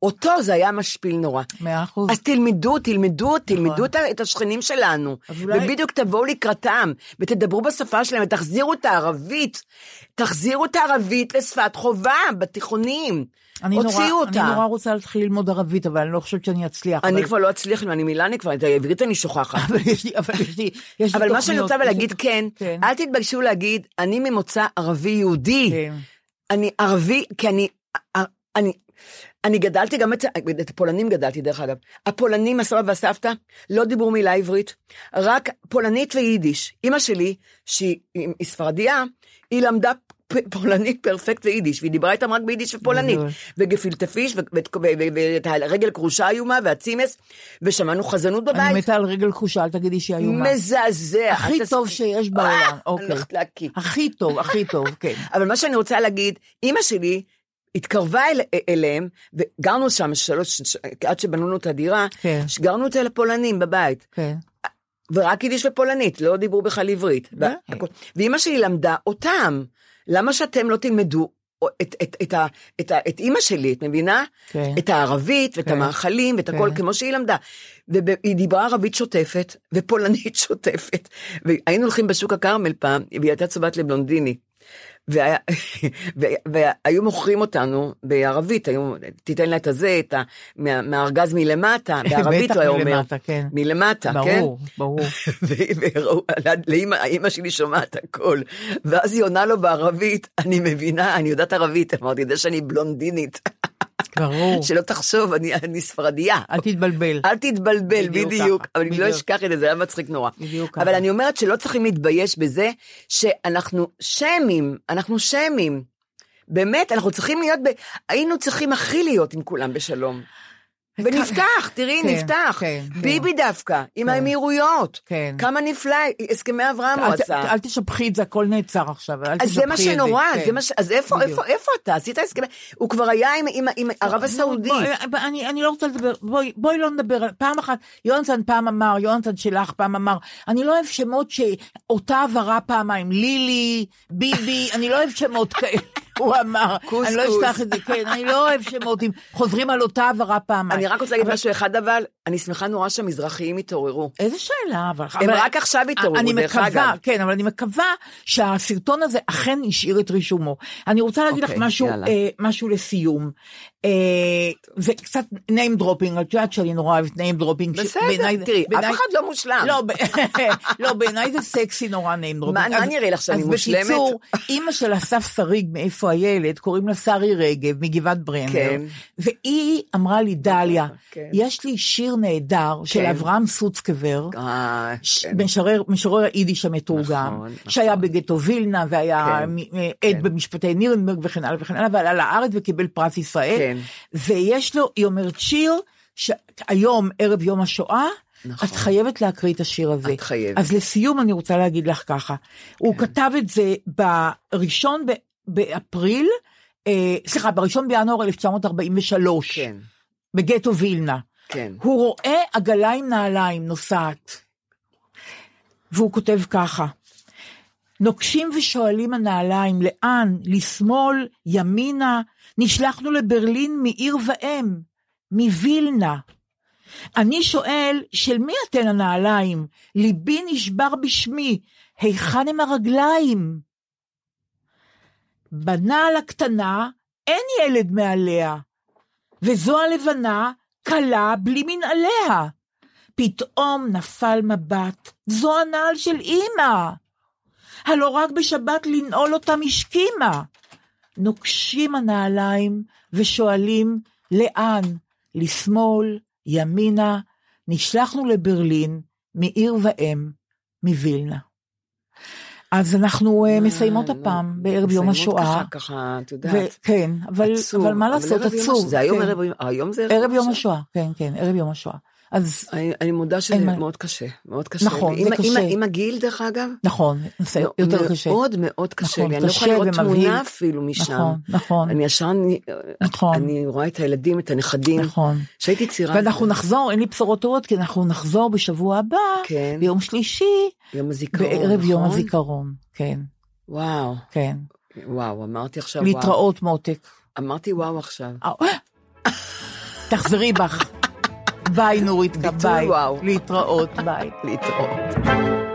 אותו זה היה משפיל נורא. מאה אחוז. אז תלמדו, תלמדו, תלמדו את ה- את השכנים שלנו. אולי- ובדיוק תבואו לקראתם, ותדברו בשפה שלהם, ותחזירו את הערבית. תחזירו את הערבית לשפת חובה בתיכונים. אני נורא, הוציאו אותה. אני נורא רוצה להתחיל ללמוד ערבית, אבל אני לא חושבת שאני אצליח. אני אבל- כבר לא אצליח, אני מילני כבר, את העברית אני שוכחת. אבל יש לי, אבל יש לי, יש לי אבל מה שאני. רוצה יש להגיד כן, כן. אל תתביישו להגיד, אני ממוצא ערבי יהודי. כן. אני ערבי, כי אני, אני, אני גדלתי גם אצל, את הפולנים גדלתי דרך אגב. הפולנים, הסבא והסבתא, לא דיברו מילה עברית, רק פולנית ויידיש. אימא שלי, שהיא היא ספרדיה, היא למדה פולנית פרפקט ויידיש, והיא דיברה איתם רק ביידיש ופולנית. גדול. וגפילטע פיש, ואת- הרגל כרושה איומה, והצימס, ושמענו חזנות בבית. אני מתה על רגל כחושה, אל תגידי שהיא איומה. מזעזע. הכי טוב שיש אה, בעולם. אני אוקיי. הכי טוב, הכי טוב, כן. אבל מה שאני רוצה להגיד, אימא שלי התקרבה אל, אליהם, וגרנו שם שלוש, עד שבנו את הדירה, כן. גרנו אצל הפולנים בבית. כן. ורק יידיש ופולנית, לא דיברו בכלל עברית. והכל. ואימא שלי למדה אותם. למה שאתם לא תלמדו את, את, את, את, ה- את אימא שלי, את מבינה? כן. את הערבית ואת כן. המאכלים ואת הכל כן. כמו שהיא למדה. והיא דיברה ערבית שוטפת ופולנית שוטפת. והיינו הולכים בשוק הכרמל פעם, והיא הייתה צובעת לבלונדיני. והיה, והיו מוכרים אותנו בערבית, היו, תיתן לה את הזה, את ה, מה, מהארגז מלמטה, בערבית בטח הוא היה אומר. מלמטה, כן. מלמטה, כן? ברור, ברור. האמא שלי שומעת הכל, ואז היא עונה לו בערבית, אני מבינה, אני יודעת ערבית, אמרתי, יודע שאני בלונדינית. ברור. שלא תחשוב, אני, אני ספרדיה. אל תתבלבל. אל תתבלבל, בדיוק בדיוק. ככה, אבל אני לא בדיוק. אשכח את זה, זה היה מצחיק נורא. בדיוק אבל ככה. אני אומרת שלא צריכים להתבייש בזה שאנחנו שמים, אנחנו שמים. באמת, אנחנו צריכים להיות, ב... היינו צריכים הכי להיות עם כולם בשלום. ונפתח, תראי, כן, נפתח. כן, כן. ביבי דווקא, עם האמירויות. כן. כמה נפלא, הסכמי אברהם הוא עשה. אל תשפכי את זה, הכל נעצר עכשיו. אל אז זה מה תשפכי את שנורא, כן. זה מה ש... אז איפה, בדיוק. איפה, איפה אתה? עשית הסכמי... הוא כבר היה עם, עם, עם ערב הסעודית. בואי, בואי, אני, אני לא רוצה לדבר, בואי, בואי לא נדבר, פעם אחת, יונתן פעם אמר, יונתן שלך פעם אמר, אני לא אוהב שמות שאותה הבהרה פעמיים, לילי, ביבי, אני לא אוהב שמות כאלה, הוא אמר. אני לא אשכח את זה, כן, אני לא אוהב שמות חוזרים על אותה הבהרה פעמיים. אני רק רוצה להגיד משהו אחד אבל, אני שמחה נורא שהמזרחיים התעוררו. איזה שאלה, אבל... הם אבל- רק עכשיו התעוררו, אני דרך מקווה, אגב. כן, אבל אני מקווה שהסרטון הזה אכן השאיר את רישומו. אני רוצה להגיד לך אוקיי, משהו, יאללה. אה, משהו לסיום. אה, זה קצת name dropping, את יודעת שאני נורא אוהבת name dropping. בסדר, שבעיניי- תראי, אף בעיניי- אחד לא מושלם. לא, ב- לא, בעיניי זה סקסי נורא name dropping. מה- מה אז- נראה לך, שאני אז מושלמת? בקיצור, אימא של אסף שריג, מאיפה הילד, קוראים לה שרי רגב, מגבעת ברנר. כן. והיא אמרה לי, דליה, כן. יש לי שיר נהדר של כן. אברהם סוצקבר. אה, ש- כן. משורר, משורר היידיש המתורגם, נכון, נכון. שהיה בגטו וילנה והיה כן, עד במשפטי נירנברג וכן הלאה וכן הלאה, ועלה לארץ וקיבל פרס ישראל. כן. ויש לו, היא אומרת שיר, שהיום, ערב יום השואה, נכון. את חייבת להקריא את השיר הזה. את חייבת. אז לסיום אני רוצה להגיד לך ככה, הוא כתב את זה בראשון ב- באפריל, אה, סליחה, בראשון בינואר 1943, כן, בגטו וילנה. כן. הוא רואה עגלה עם נעליים נוסעת, והוא כותב ככה: נוקשים ושואלים הנעליים, לאן? לשמאל? ימינה? נשלחנו לברלין מעיר ואם, מווילנה. אני שואל, של מי אתן הנעליים? ליבי נשבר בשמי, היכן הם הרגליים? בנעל הקטנה אין ילד מעליה, וזו הלבנה כלה בלי מנעליה. פתאום נפל מבט, זו הנעל של אמא. הלא רק בשבת לנעול אותם השכימה. נוקשים הנעליים ושואלים לאן, לשמאל, ימינה, נשלחנו לברלין, מעיר ואם, מווילנה. אז אנחנו אה, מסיימות אה, הפעם לא, בערב יום מסיימות השואה. ככה, ככה, את יודעת. כן, אבל, עצוב. אבל מה לעשות, עצוב. זה היום כן. ערב יום- היום זה ערב יום השואה, כן, כן, ערב יום השואה. אז אני, אני מודה שזה אין מאוד קשה, מאוד קשה. נכון, לי. זה עם, קשה. עם, עם הגיל, דרך אגב, נכון, זה יותר מאוד, קשה. מאוד מאוד קשה נכון, לי, אני לא יכולה לראות ומבהיל. תמונה אפילו משם. נכון, נכון. אני ישר, אני, נכון. אני רואה את הילדים, את הנכדים. נכון. שהייתי צעירה. ואנחנו נחזור, אין לי בשורות טובות, כי אנחנו נחזור בשבוע הבא, כן. ביום שלישי, יום הזיכרון, בערב יום נכון? הזיכרון. כן, וואו, כן. וואו, אמרתי עכשיו וואו. להתראות מותק. אמרתי וואו עכשיו. אה, תחזרי בך. ביי ביי. וואו. להתראות, ביי. להתראות.